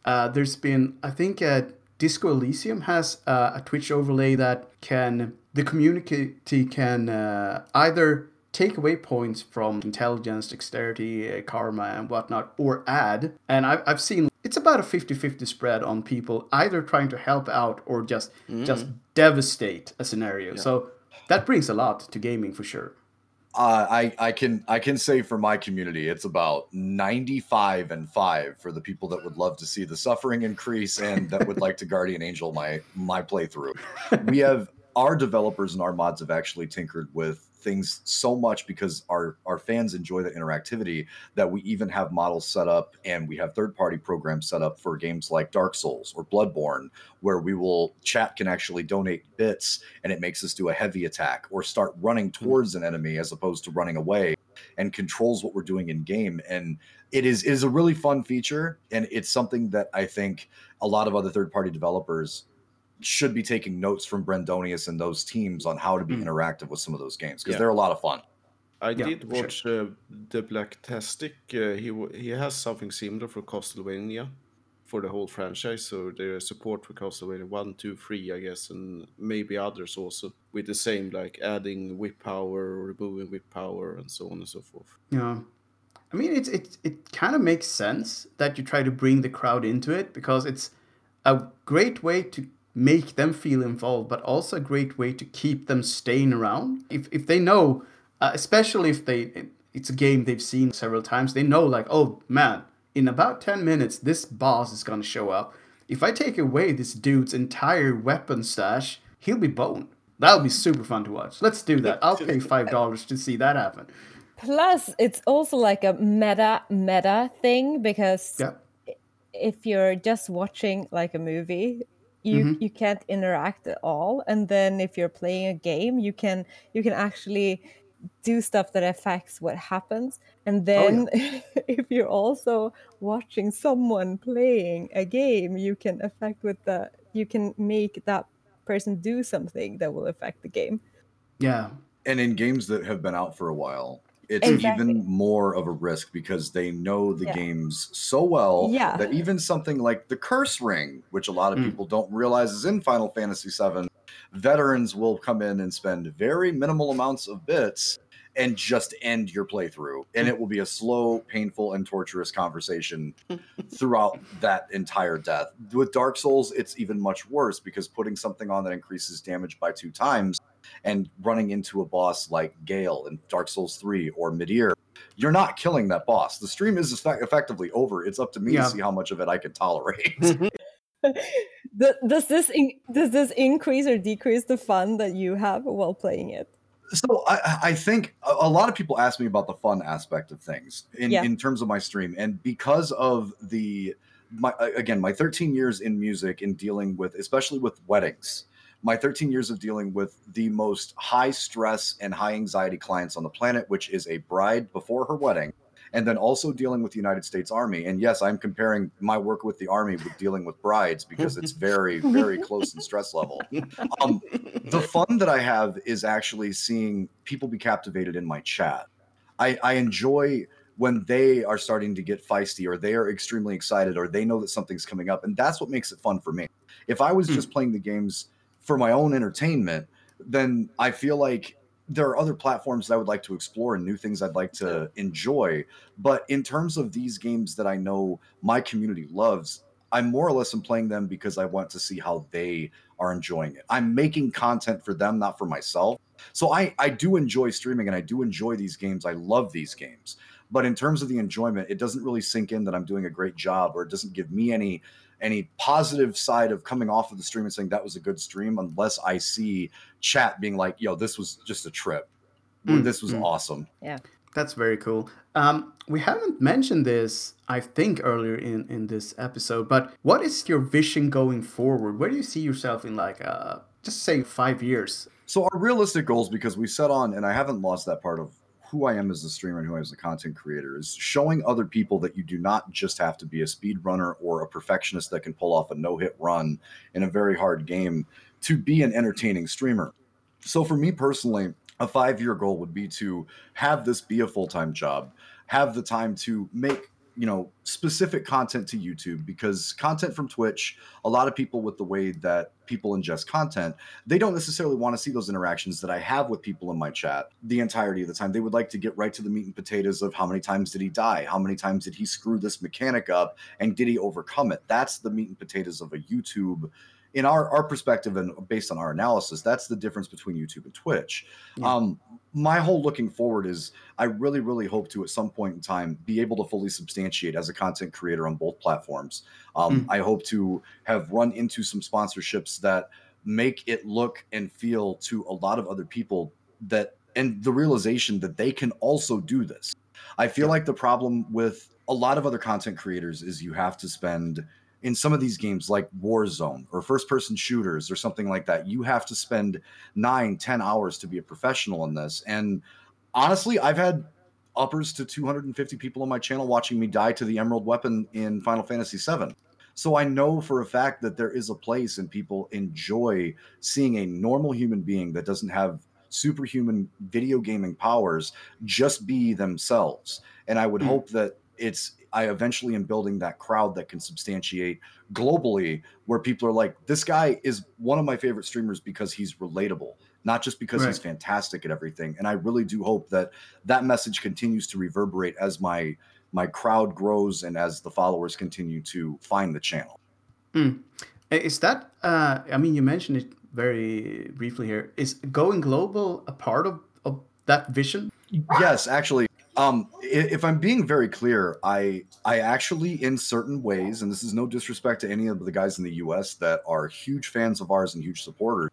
uh, there's been I think uh, Disco Elysium has uh, a Twitch overlay that can the community can uh, either take away points from intelligence, dexterity, uh, karma, and whatnot, or add. And I've, I've seen it's about a 50-50 spread on people either trying to help out or just just devastate a scenario. So that brings a lot to gaming for sure. Uh, I I can I can say for my community, it's about ninety five and five for the people that would love to see the suffering increase and that would like to guardian angel my my playthrough. We have our developers and our mods have actually tinkered with things so much because our our fans enjoy the interactivity that we even have models set up and we have third party programs set up for games like Dark Souls or Bloodborne where we will chat can actually donate bits and it makes us do a heavy attack or start running hmm. towards an enemy as opposed to running away and controls what we're doing in game and it is is a really fun feature and it's something that I think a lot of other third party developers should be taking notes from Brendonius and those teams on how to be Mm. interactive with some of those games because Yeah. they're a lot of fun. I Yeah, did for sure. watch uh, the Black Tastic. Uh, he he has something similar for Castlevania for the whole franchise. So there is support for Castlevania one, two, three, I guess, and maybe others also with the same like adding whip power, or removing whip power, and so on and so forth. Yeah. I mean, it's it it kind of makes sense that you try to bring the crowd into it because it's a great way to make them feel involved, but also a great way to keep them staying around. If if they know, uh, especially if they it's a game they've seen several times, they know like, oh man, in about ten minutes this boss is gonna show up. If I take away this dude's entire weapon stash, he'll be boned. That'll be super fun to watch. Let's do that. I'll pay five dollars to see that happen. Plus, it's also like a meta meta thing because Yeah. if you're just watching like a movie, you Mhm. you can't interact at all. And then if you're playing a game, you can you can actually do stuff that affects what happens. And then if you're also watching someone playing a game, you can affect with the you can make that person do something that will affect the game. Yeah. And in games that have been out for a while, it's Exactly. even more of a risk because they know the Yeah. games so well Yeah. that even something like the curse ring, which a lot of Mm. people don't realize is in Final Fantasy VII, veterans will come in and spend very minimal amounts of bits and just end your playthrough. And it will be a slow, painful, and torturous conversation throughout that entire death. With Dark Souls, it's even much worse because putting something on that increases damage by two times and running into a boss like Gael in Dark Souls 3 or Midir, you're not killing that boss. The stream is effect- effectively over. It's up to me Yeah. to see how much of it I can tolerate. Th- does this in- does this increase or decrease the fun that you have while playing it? so I, I think a, a lot of people ask me about the fun aspect of things in, Yeah. in terms of my stream and because of the my again my 13 years in music and dealing with especially with weddings my 13 years of dealing with the most high stress and high anxiety clients on the planet, which is a bride before her wedding, and then also dealing with the United States Army. And yes, I'm comparing my work with the Army with dealing with brides because it's very, very close in stress level. Um, the fun that I have is actually seeing people be captivated in my chat. I, I enjoy when they are starting to get feisty or they are extremely excited or they know that something's coming up. And that's what makes it fun for me. If I was just playing the games for my own entertainment, then I feel like there are other platforms that I would like to explore and new things I'd like to enjoy. But in terms of these games that I know my community loves, I'm more or less am playing them because I want to see how they are enjoying it. I'm making content for them, not for myself. So I, I do enjoy streaming and I do enjoy these games. I love these games. But in terms of the enjoyment, it doesn't really sink in that I'm doing a great job or it doesn't give me any any positive side of coming off of the stream and saying that was a good stream unless I see chat being like, yo, this was just a trip. Mm, this was mm. awesome. Yeah. That's very cool. Um, we haven't mentioned this, I think, earlier in, in this episode, but what is your vision going forward? Where do you see yourself in like, uh, just say five years? So our realistic goals, because we set on, and I haven't lost that part of who I am as a streamer and who I am as a content creator, is showing other people that you do not just have to be a speedrunner or a perfectionist that can pull off a no-hit run in a very hard game to be an entertaining streamer. So for me personally, a five-year goal would be to have this be a full-time job, have the time to make you know specific content to YouTube because content from Twitch, a lot of people with the way that people ingest content, they don't necessarily want to see those interactions that I have with people in my chat the entirety of the time. They would like to get right to the meat and potatoes of how many times did he die? How many times did he screw this mechanic up and did he overcome it? That's the meat and potatoes of a YouTube in our, our perspective and based on our analysis, that's the difference between YouTube and Twitch. Yeah. Um, my whole looking forward is I really, really hope to at some point in time be able to fully substantiate as a content creator on both platforms. Um, Mm. I hope to have run into some sponsorships that make it look and feel to a lot of other people that and the realization that they can also do this. I feel like the problem with a lot of other content creators is you have to spend in some of these games like Warzone or first person shooters or something like that, you have to spend nine, ten hours to be a professional in this. And honestly, I've had uppers to 250 people on my channel watching me die to the Emerald Weapon in Final Fantasy VII. So I know for a fact that there is a place and people enjoy seeing a normal human being that doesn't have superhuman video gaming powers just be themselves. And I would Mm. hope that it's I eventually am building that crowd that can substantiate globally where people are like, this guy is one of my favorite streamers because he's relatable, not just because he's fantastic at everything. And I really do hope that that message continues to reverberate as my my crowd grows and as the followers continue to find the channel. Mm. Is that, uh, I mean, you mentioned it very briefly here. Is going global a part of, of that vision? yes actually um if i'm being very clear i i actually in certain ways and this is no disrespect to any of the guys in the us that are huge fans of ours and huge supporters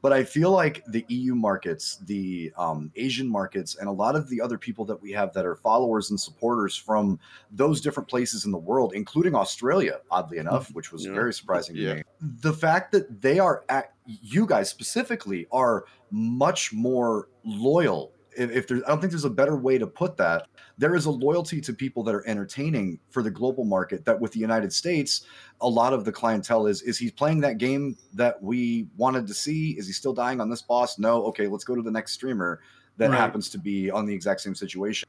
but i feel like the eu markets the um, asian markets and a lot of the other people that we have that are followers and supporters from those different places in the world including australia oddly enough which was Yeah. very surprising Yeah. to me the fact that they are at you guys specifically are much more loyal if, if there's i don't think there's a better way to put that. There is a loyalty to people that are entertaining for the global market that with the united states a lot of the clientele is is he playing that game that we wanted to see? Is he still dying on this boss? No. Okay let's go to the next streamer that Right. happens to be on the exact same situation.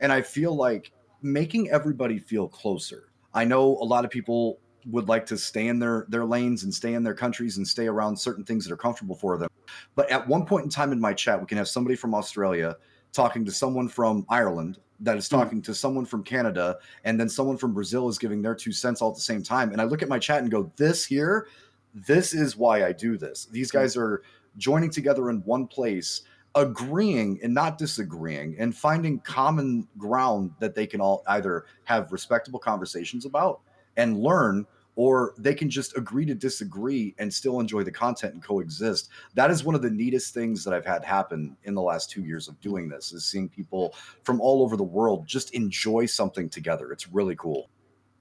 And i feel like making everybody feel closer. I know a lot of people would like to stay in their their lanes and stay in their countries and stay around certain things that are comfortable for them but at one point in time in my chat, we can have somebody from Australia talking to someone from Ireland that is Hmm. talking to someone from Canada, and then someone from Brazil is giving their two cents all at the same time. And I look at my chat and go, This here, this is why I do this. These Hmm. guys are joining together in one place, agreeing and not disagreeing, and finding common ground that they can all either have respectable conversations about and learn or they can just agree to disagree and still enjoy the content and coexist. That is one of the neatest things that i've had happen in the last two years of doing this is seeing people from all over the world just enjoy something together. It's really cool.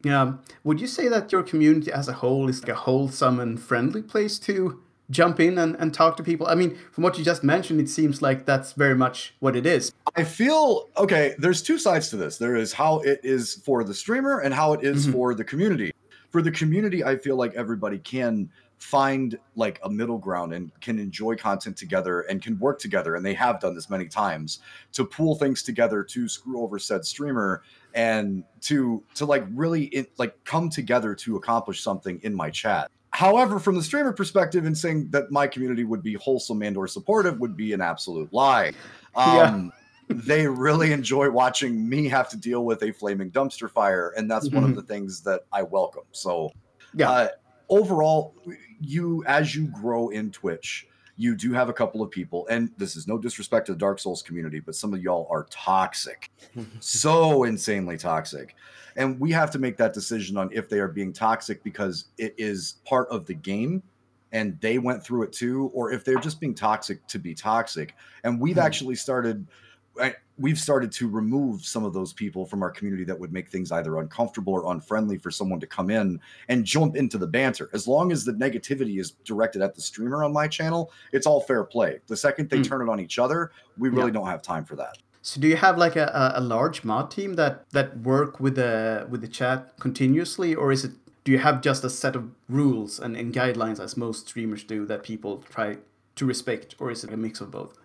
Yeah. Would you say that your community as a whole is like a wholesome and friendly place to jump in and, and talk to people? I mean, from what you just mentioned, it seems like that's very much what it is. I feel okay. There's two sides to this. There is how it is for the streamer and how it is Mhm. for the community. For the community, I feel like everybody can find like a middle ground and can enjoy content together and can work together. And they have done this many times to pool things together to screw over said streamer and to to like really it, like come together to accomplish something in my chat. However, from the streamer perspective, and saying that my community would be wholesome and or supportive would be an absolute lie. Yeah. Um, they really enjoy watching me have to deal with a flaming dumpster fire, and that's one of Mhm. the things that I welcome. So, Yeah. uh, overall, you as you grow in Twitch, you do have a couple of people, and this is no disrespect to the Dark Souls community, but some of y'all are toxic, so insanely toxic. And we have to make that decision on if they are being toxic because it is part of the game and they went through it too, or if they're just being toxic to be toxic. And we've Hmm. actually started. We've started to remove some of those people from our community that would make things either uncomfortable or unfriendly for someone to come in and jump into the banter. As long as the negativity is directed at the streamer on my channel, it's all fair play. The second they Hmm. turn it on each other, we really don't have time for that. So do you have like a, a, large mod team that that work with the with the chat continuously, or is it do you have just a set of rules and, and guidelines as most streamers do that people try to respect, or is it a mix of both?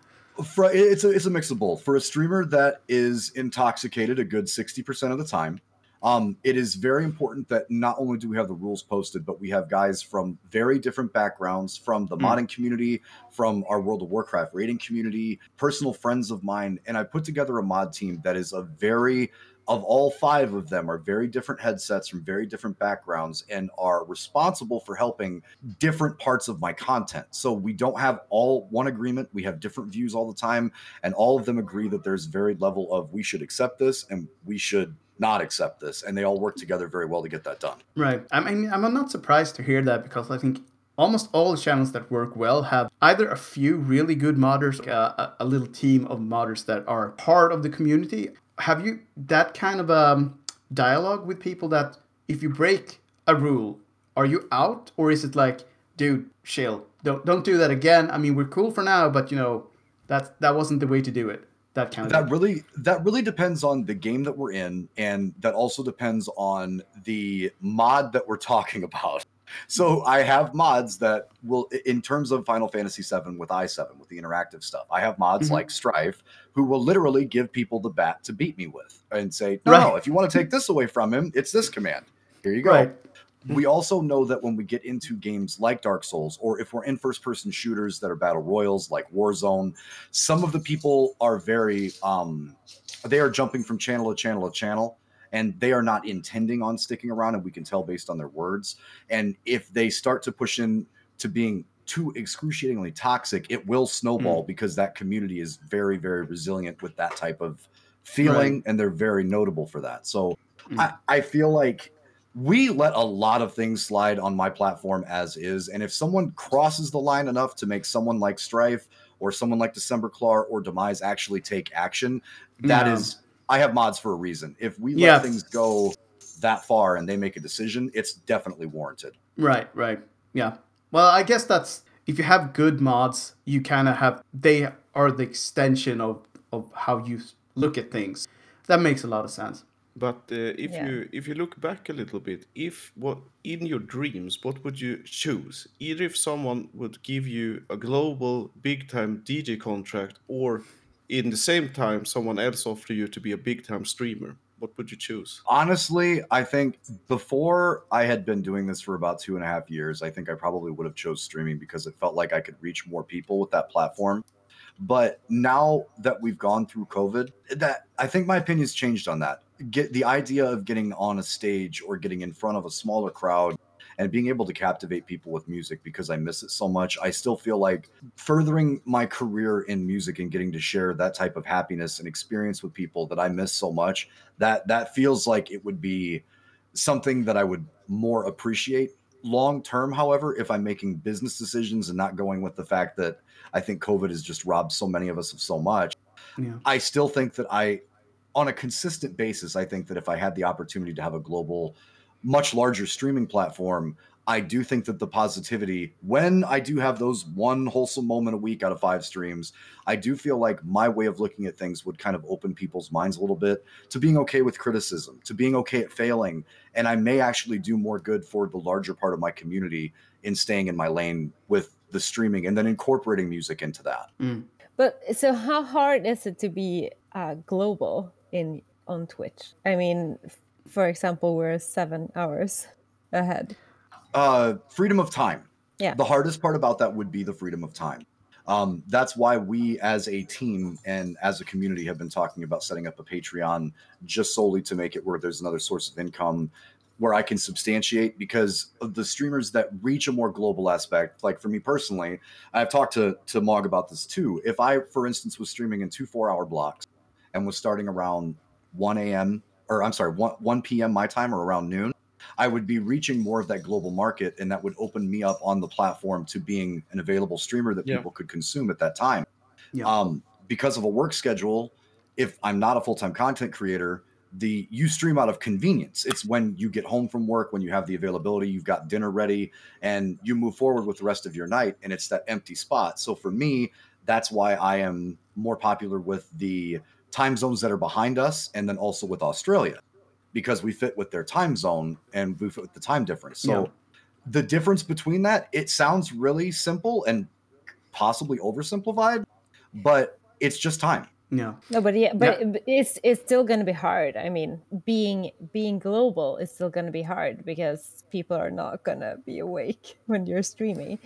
For, it's a it's a mix of both. For a streamer that is intoxicated a good sixty percent of the time, um, it is very important that not only do we have the rules posted, but we have guys from very different backgrounds, from the Mm. modding community, from our World of Warcraft raiding community, personal friends of mine, and I put together a mod team that is a very of all five of them are very different headsets from very different backgrounds and are responsible for helping different parts of my content. So we don't have all one agreement. We have different views all the time, and all of them agree that there's very level of we should accept this and we should not accept this, and they all work together very well to get that done. Right. I mean, I'm not surprised to hear that because I think almost all channels that work well have either a few really good modders, a, a little team of modders that are part of the community. Have you that kind of um, dialogue with people that if you break a rule, are you out, or is it like, dude, chill, don't don't do that again? I mean, we're cool for now, but you know, that that wasn't the way to do it. That that really that really depends on the game that we're in and that also depends on the mod that we're talking about so i have mods that will in terms of final fantasy 7 with i7 with the interactive stuff i have mods Mhm. like strife who will literally give people the bat to beat me with and say no Right. if you want to take this away from him it's this command here you go Right. We also know that when we get into games like Dark Souls, or if we're in first person shooters that are battle royals like Warzone, some of the people are very, um, they are jumping from channel to channel to channel, and they are not intending on sticking around, and we can tell based on their words. And if they start to push in to being too excruciatingly toxic, it will snowball because that community is very, very resilient with that type of feeling, and they're very notable for that. So Mm. I, I feel like we let a lot of things slide on my platform as is. And if someone crosses the line enough to make someone like Strife or someone like December Claw or Demise actually take action, that is. I have mods for a reason. If we let Yeah. things go that far and they make a decision, it's definitely warranted. Right, right. Yeah. Well, I guess that's if you have good mods, you kind of have they are the extension of of how you look at things. That makes a lot of sense. But uh, if Yeah. you if you look back a little bit, if what in your dreams, what would you choose? Either if someone would give you a global big time DJ contract, or in the same time someone else offer you to be a big time streamer, what would you choose? Honestly, I think before I had been doing this for about two and a half years, I think I probably would have chose streaming because it felt like I could reach more people with that platform. But now that we've gone through COVID, that I think my opinion's changed on that. Get the idea of getting on a stage or getting in front of a smaller crowd and being able to captivate people with music because I miss it so much. I still feel like furthering my career in music and getting to share that type of happiness and experience with people that I miss so much, that that feels like it would be something that I would more appreciate long term however if i'm making business decisions and not going with the fact that i think covid has just robbed so many of us of so much Yeah. I still think that I, on a consistent basis, I think that if I had the opportunity to have a global much larger streaming platform, I do think that the positivity, when I do have those one wholesome moment a week out of five streams, I do feel like my way of looking at things would kind of open people's minds a little bit to being okay with criticism, to being okay at failing. And I may actually do more good for the larger part of my community in staying in my lane with the streaming and then incorporating music into that. Mm. But so, how hard is it to be uh, global in on Twitch? I mean, for example, we're seven hours ahead. Uh, freedom of time. Yeah. The hardest part about that would be the freedom of time. Um, that's why we, as a team and as a community, have been talking about setting up a Patreon just solely to make it where there's another source of income where I can substantiate because of the streamers that reach a more global aspect. Like for me personally, I've talked to to Mog about this too. If I, for instance, was streaming in two four hour blocks and was starting around 1 a.m. or I'm sorry, 1, 1 p.m. my time or around noon, I would be reaching more of that global market, and that would open me up on the platform to being an available streamer that Yeah. people could consume at that time. Yeah. Um, because of a work schedule, if I'm not a full time content creator, the you stream out of convenience. It's when you get home from work, when you have the availability, you've got dinner ready, and you move forward with the rest of your night, and it's that empty spot. So for me, that's why I am more popular with the time zones that are behind us, and then also with Australia, because we fit with their time zone and we fit with the time difference. So Yeah. the difference between that, it sounds really simple and possibly oversimplified, but it's just time. Yeah. No, but yeah, but it- it's it's still going to be hard. I mean, being being global is still going to be hard because people are not going to be awake when you're streaming.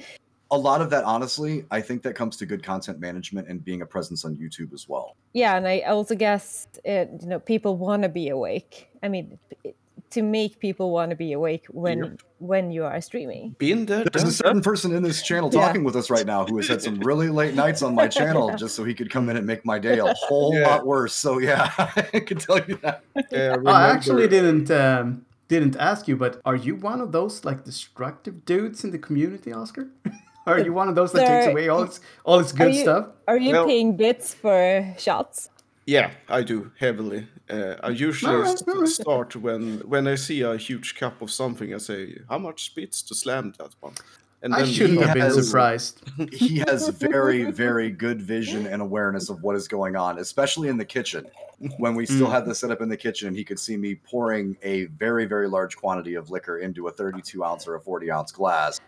A lot of that honestly i think that comes to good content management and being a presence on youtube as well Yeah, and I also guess it, you know people want to be awake. I mean, it- to make people want to be awake when Yep. when you are streaming. Been there, there's a certain that. person in this channel Yeah. talking with us right now who has had some really late nights on my channel just so he could come in and make my day a whole Yeah. lot worse so yeah i can tell you that Yeah, Oh, I actually didn't um, didn't ask you, but are you one of those like destructive dudes in the community, Oscar? are you one of those that takes away all its all its good you- stuff? Are you Well- paying bits for shots? Yeah, I do heavily. Uh, I usually Alright, st- alright. start when when I see a huge cup of something. I say, "How much bits to slam that one?" And I shouldn't he have been has- surprised. he has very very good vision and awareness of what is going on especially in the kitchen when we still Mm. had the setup in the kitchen he could see me pouring a very very large quantity of liquor into a 32 ounce or a 40 ounce glass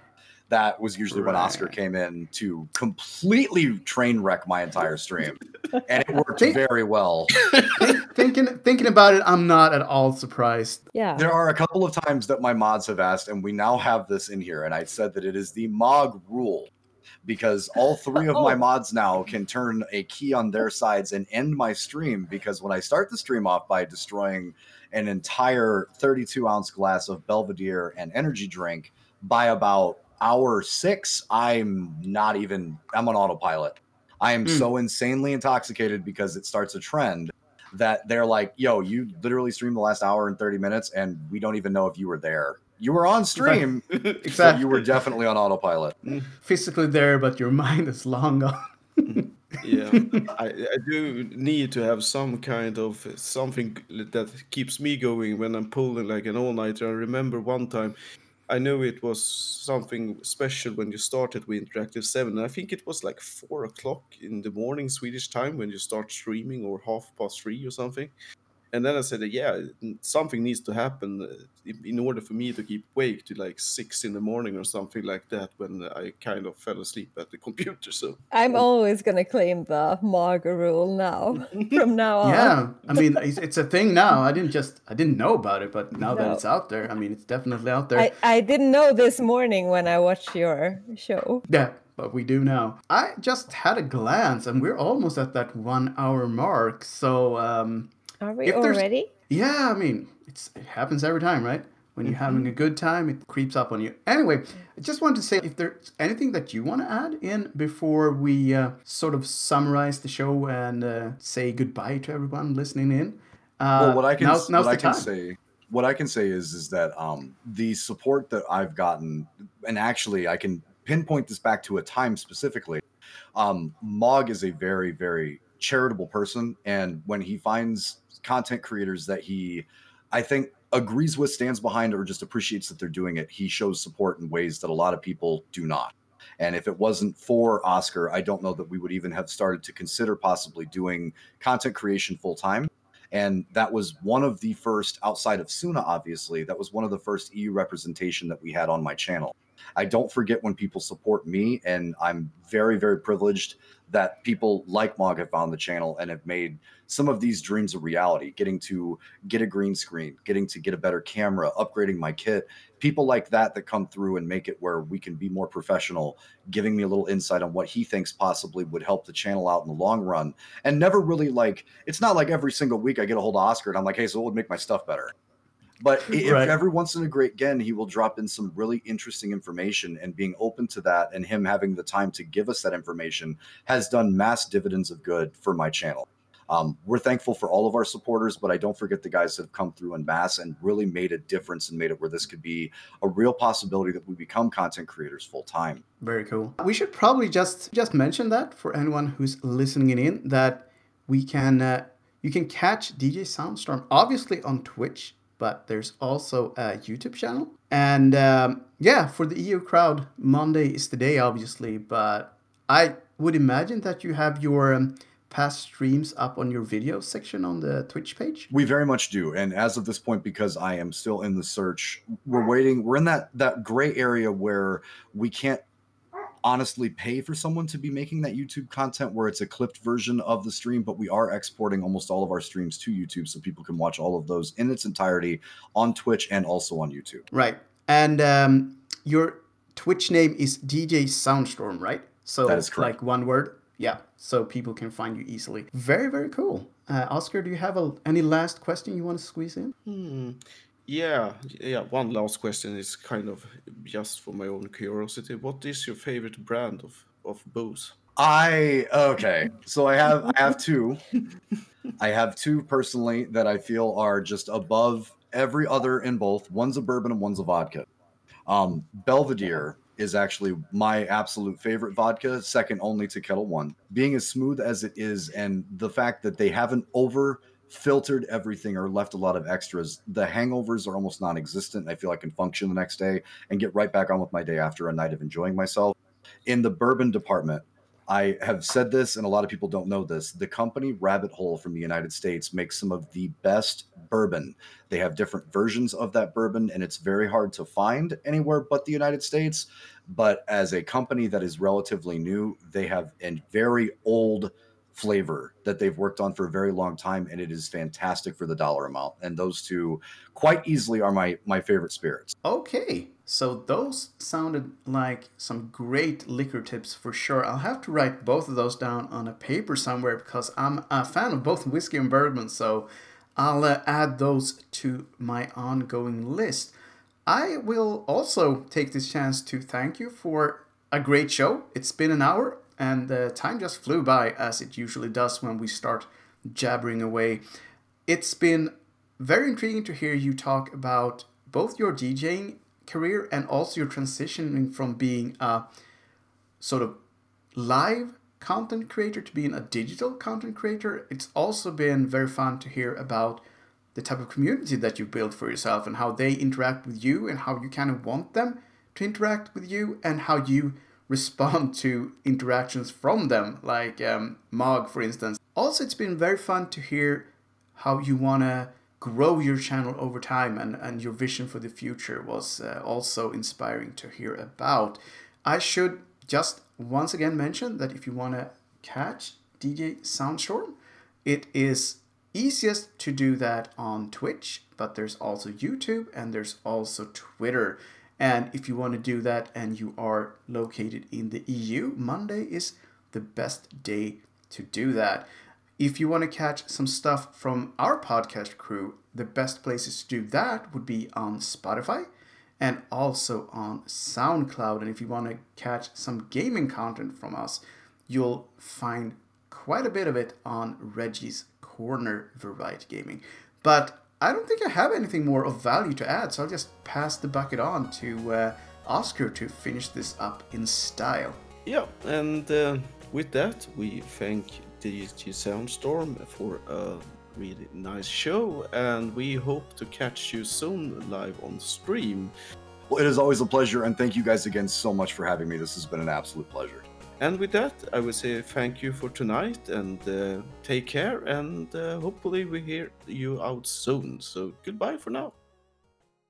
that was usually when oscar came in to completely train wreck my entire stream and it worked Think- very well thinking thinking about it, I'm not at all surprised. Yeah. there are a couple of times that my mods have asked and we now have this in here and i said that it is the mog rule because all three of my Oh. mods now can turn a key on their sides and end my stream because when I start the stream off by destroying an entire 32 ounce glass of Belvedere and energy drink by about hour six, I'm not even, I'm on autopilot. I am Mm. so insanely intoxicated because it starts a trend that they're like, yo, you literally streamed the last hour and 30 minutes and we don't even know if you were there. You were on stream, but Exactly. you were definitely on autopilot. Physically there, but your mind is long gone. yeah, I, I do need to have some kind of something that keeps me going when I'm pulling like an all nighter. I remember one time, I know it was something special when you started with Interactive 7. I think it was like four o'clock in the morning Swedish time when you start streaming, or half past three or something. And then I said, yeah, something needs to happen uh, in in order for me to keep awake to like six in the morning or something like that when I kind of fell asleep at the computer. So I'm always going to claim the Marga rule now. From now on. Yeah, I mean it's, it's a thing now. I didn't just I didn't know about it, but now that it's out there, I mean it's definitely out there. I, I didn't know this morning when I watched your show. Yeah, but we do now. I just had a glance, and we're almost at that one hour mark. So um, Are we already? yeah, I mean it's it happens every time, right? When you're having a good time, it creeps up on you. Anyway, I just wanted to say if there's anything that you want to add in before we uh, sort of summarize the show and uh, say goodbye to everyone listening in. Uh, well, what I can now's, now's what I the can say what I can say is is that um, the support that I've gotten, and actually I can pinpoint this back to a time specifically. Um, Mog is a very very charitable person, and when he finds content creators that he, I think agrees with, stands behind, or just appreciates that they're doing it, he shows support in ways that a lot of people do not. And if it wasn't for Oscar, I don't know that we would even have started to consider possibly doing content creation full time. And that was one of the first, outside of Suna, obviously, that was one of the first EU representation that we had on my channel. I don't forget when people support me, and I'm very, very privileged that people like Mog have found the channel and have made some of these dreams a reality. Getting to get a green screen, getting to get a better camera, upgrading my kit. People like that that come through and make it where we can be more professional, giving me a little insight on what he thinks possibly would help the channel out in the long run. And never really like it's not like every single week I get a hold of Oscar and I'm like, hey, so what would make my stuff better? But if Right. every once in a great again, he will drop in some really interesting information and being open to that and him having the time to give us that information has done mass dividends of good for my channel. Um, we're thankful for all of our supporters, but I don't forget the guys that have come through in mass and really made a difference and made it where this could be a real possibility that we become content creators full time. Very cool. We should probably just just mention that for anyone who's listening in that we can uh, you can catch DJ Soundstorm obviously on Twitch, but there's also a YouTube channel. And um, yeah, for the EU crowd, Monday is the day, obviously. But I would imagine that you have your um, past streams up on your video section on the Twitch page. We very much do. And as of this point, because I am still in the search, we're waiting. We're in that that gray area where we can't honestly pay for someone to be making that YouTube content where it's a clipped version of the stream, but we are exporting almost all of our streams to YouTube so people can watch all of those in its entirety on Twitch and also on YouTube. Right. And um, your Twitch name is DJ Soundstorm, right? So That is correct. like one word. Yeah. So people can find you easily. Very, very cool. Uh, Oscar, do you have a, any last question you want to squeeze in? Hmm. Yeah, yeah. One last question is kind of just for my own curiosity. What is your favorite brand of of booze? I okay. So I have I have two. I have two personally that I feel are just above every other in both. One's a bourbon and one's a vodka. Um, Belvedere is actually my absolute favorite vodka, second only to Ketel One. Being as smooth as it is, and the fact that they haven't over filtered everything or left a lot of extras, the hangovers are almost non-existent. I feel I can function the next day and get right back on with my day after a night of enjoying myself. In the bourbon department, I have said this, and a lot of people don't know this. The company Rabbit Hole from the United States makes some of the best bourbon. They have different versions of that bourbon, and it's very hard to find anywhere but the United States. But as a company that is relatively new, they have a very old flavor that they've worked on for a very long time, and it is fantastic for the dollar amount. And those two quite easily are my my favorite spirits. Okay. So those sounded like some great liquor tips for sure. I'll have to write both of those down on a paper somewhere because I'm a fan of both whiskey and bourbon. So I'll uh, add those to my ongoing list. I will also take this chance to thank you for a great show. It's been an hour and the time just flew by as it usually does when we start jabbering away. It's been very intriguing to hear you talk about both your DJing career and also your transitioning from being a sort of live content creator to being a digital content creator. It's also been very fun to hear about the type of community that you built for yourself and how they interact with you and how you kind of want them to interact with you and how you respond to interactions from them, like um, Mog, for instance. Also, it's been very fun to hear how you want to grow your channel over time and, and your vision for the future was uh, also inspiring to hear about. I should just once again mention that if you want to catch DJ Soundstorm, it is easiest to do that on Twitch, but there's also YouTube and there's also Twitter. And if you want to do that and you are located in the EU, Monday is the best day to do that. If you want to catch some stuff from our podcast crew, the best places to do that would be on Spotify and also on SoundCloud. And if you want to catch some gaming content from us, you'll find quite a bit of it on Reggie's Corner Variety Gaming. But I don't think I have anything more of value to add, so I'll just pass the bucket on to uh, Oscar to finish this up in style. Yeah, and uh, with that, we thank DJ Soundstorm for a really nice show, and we hope to catch you soon live on stream. Well, it is always a pleasure, and thank you guys again so much for having me. This has been an absolute pleasure. And with that, I would say thank you for tonight and uh, take care. And uh, hopefully, we hear you out soon. So, goodbye for now.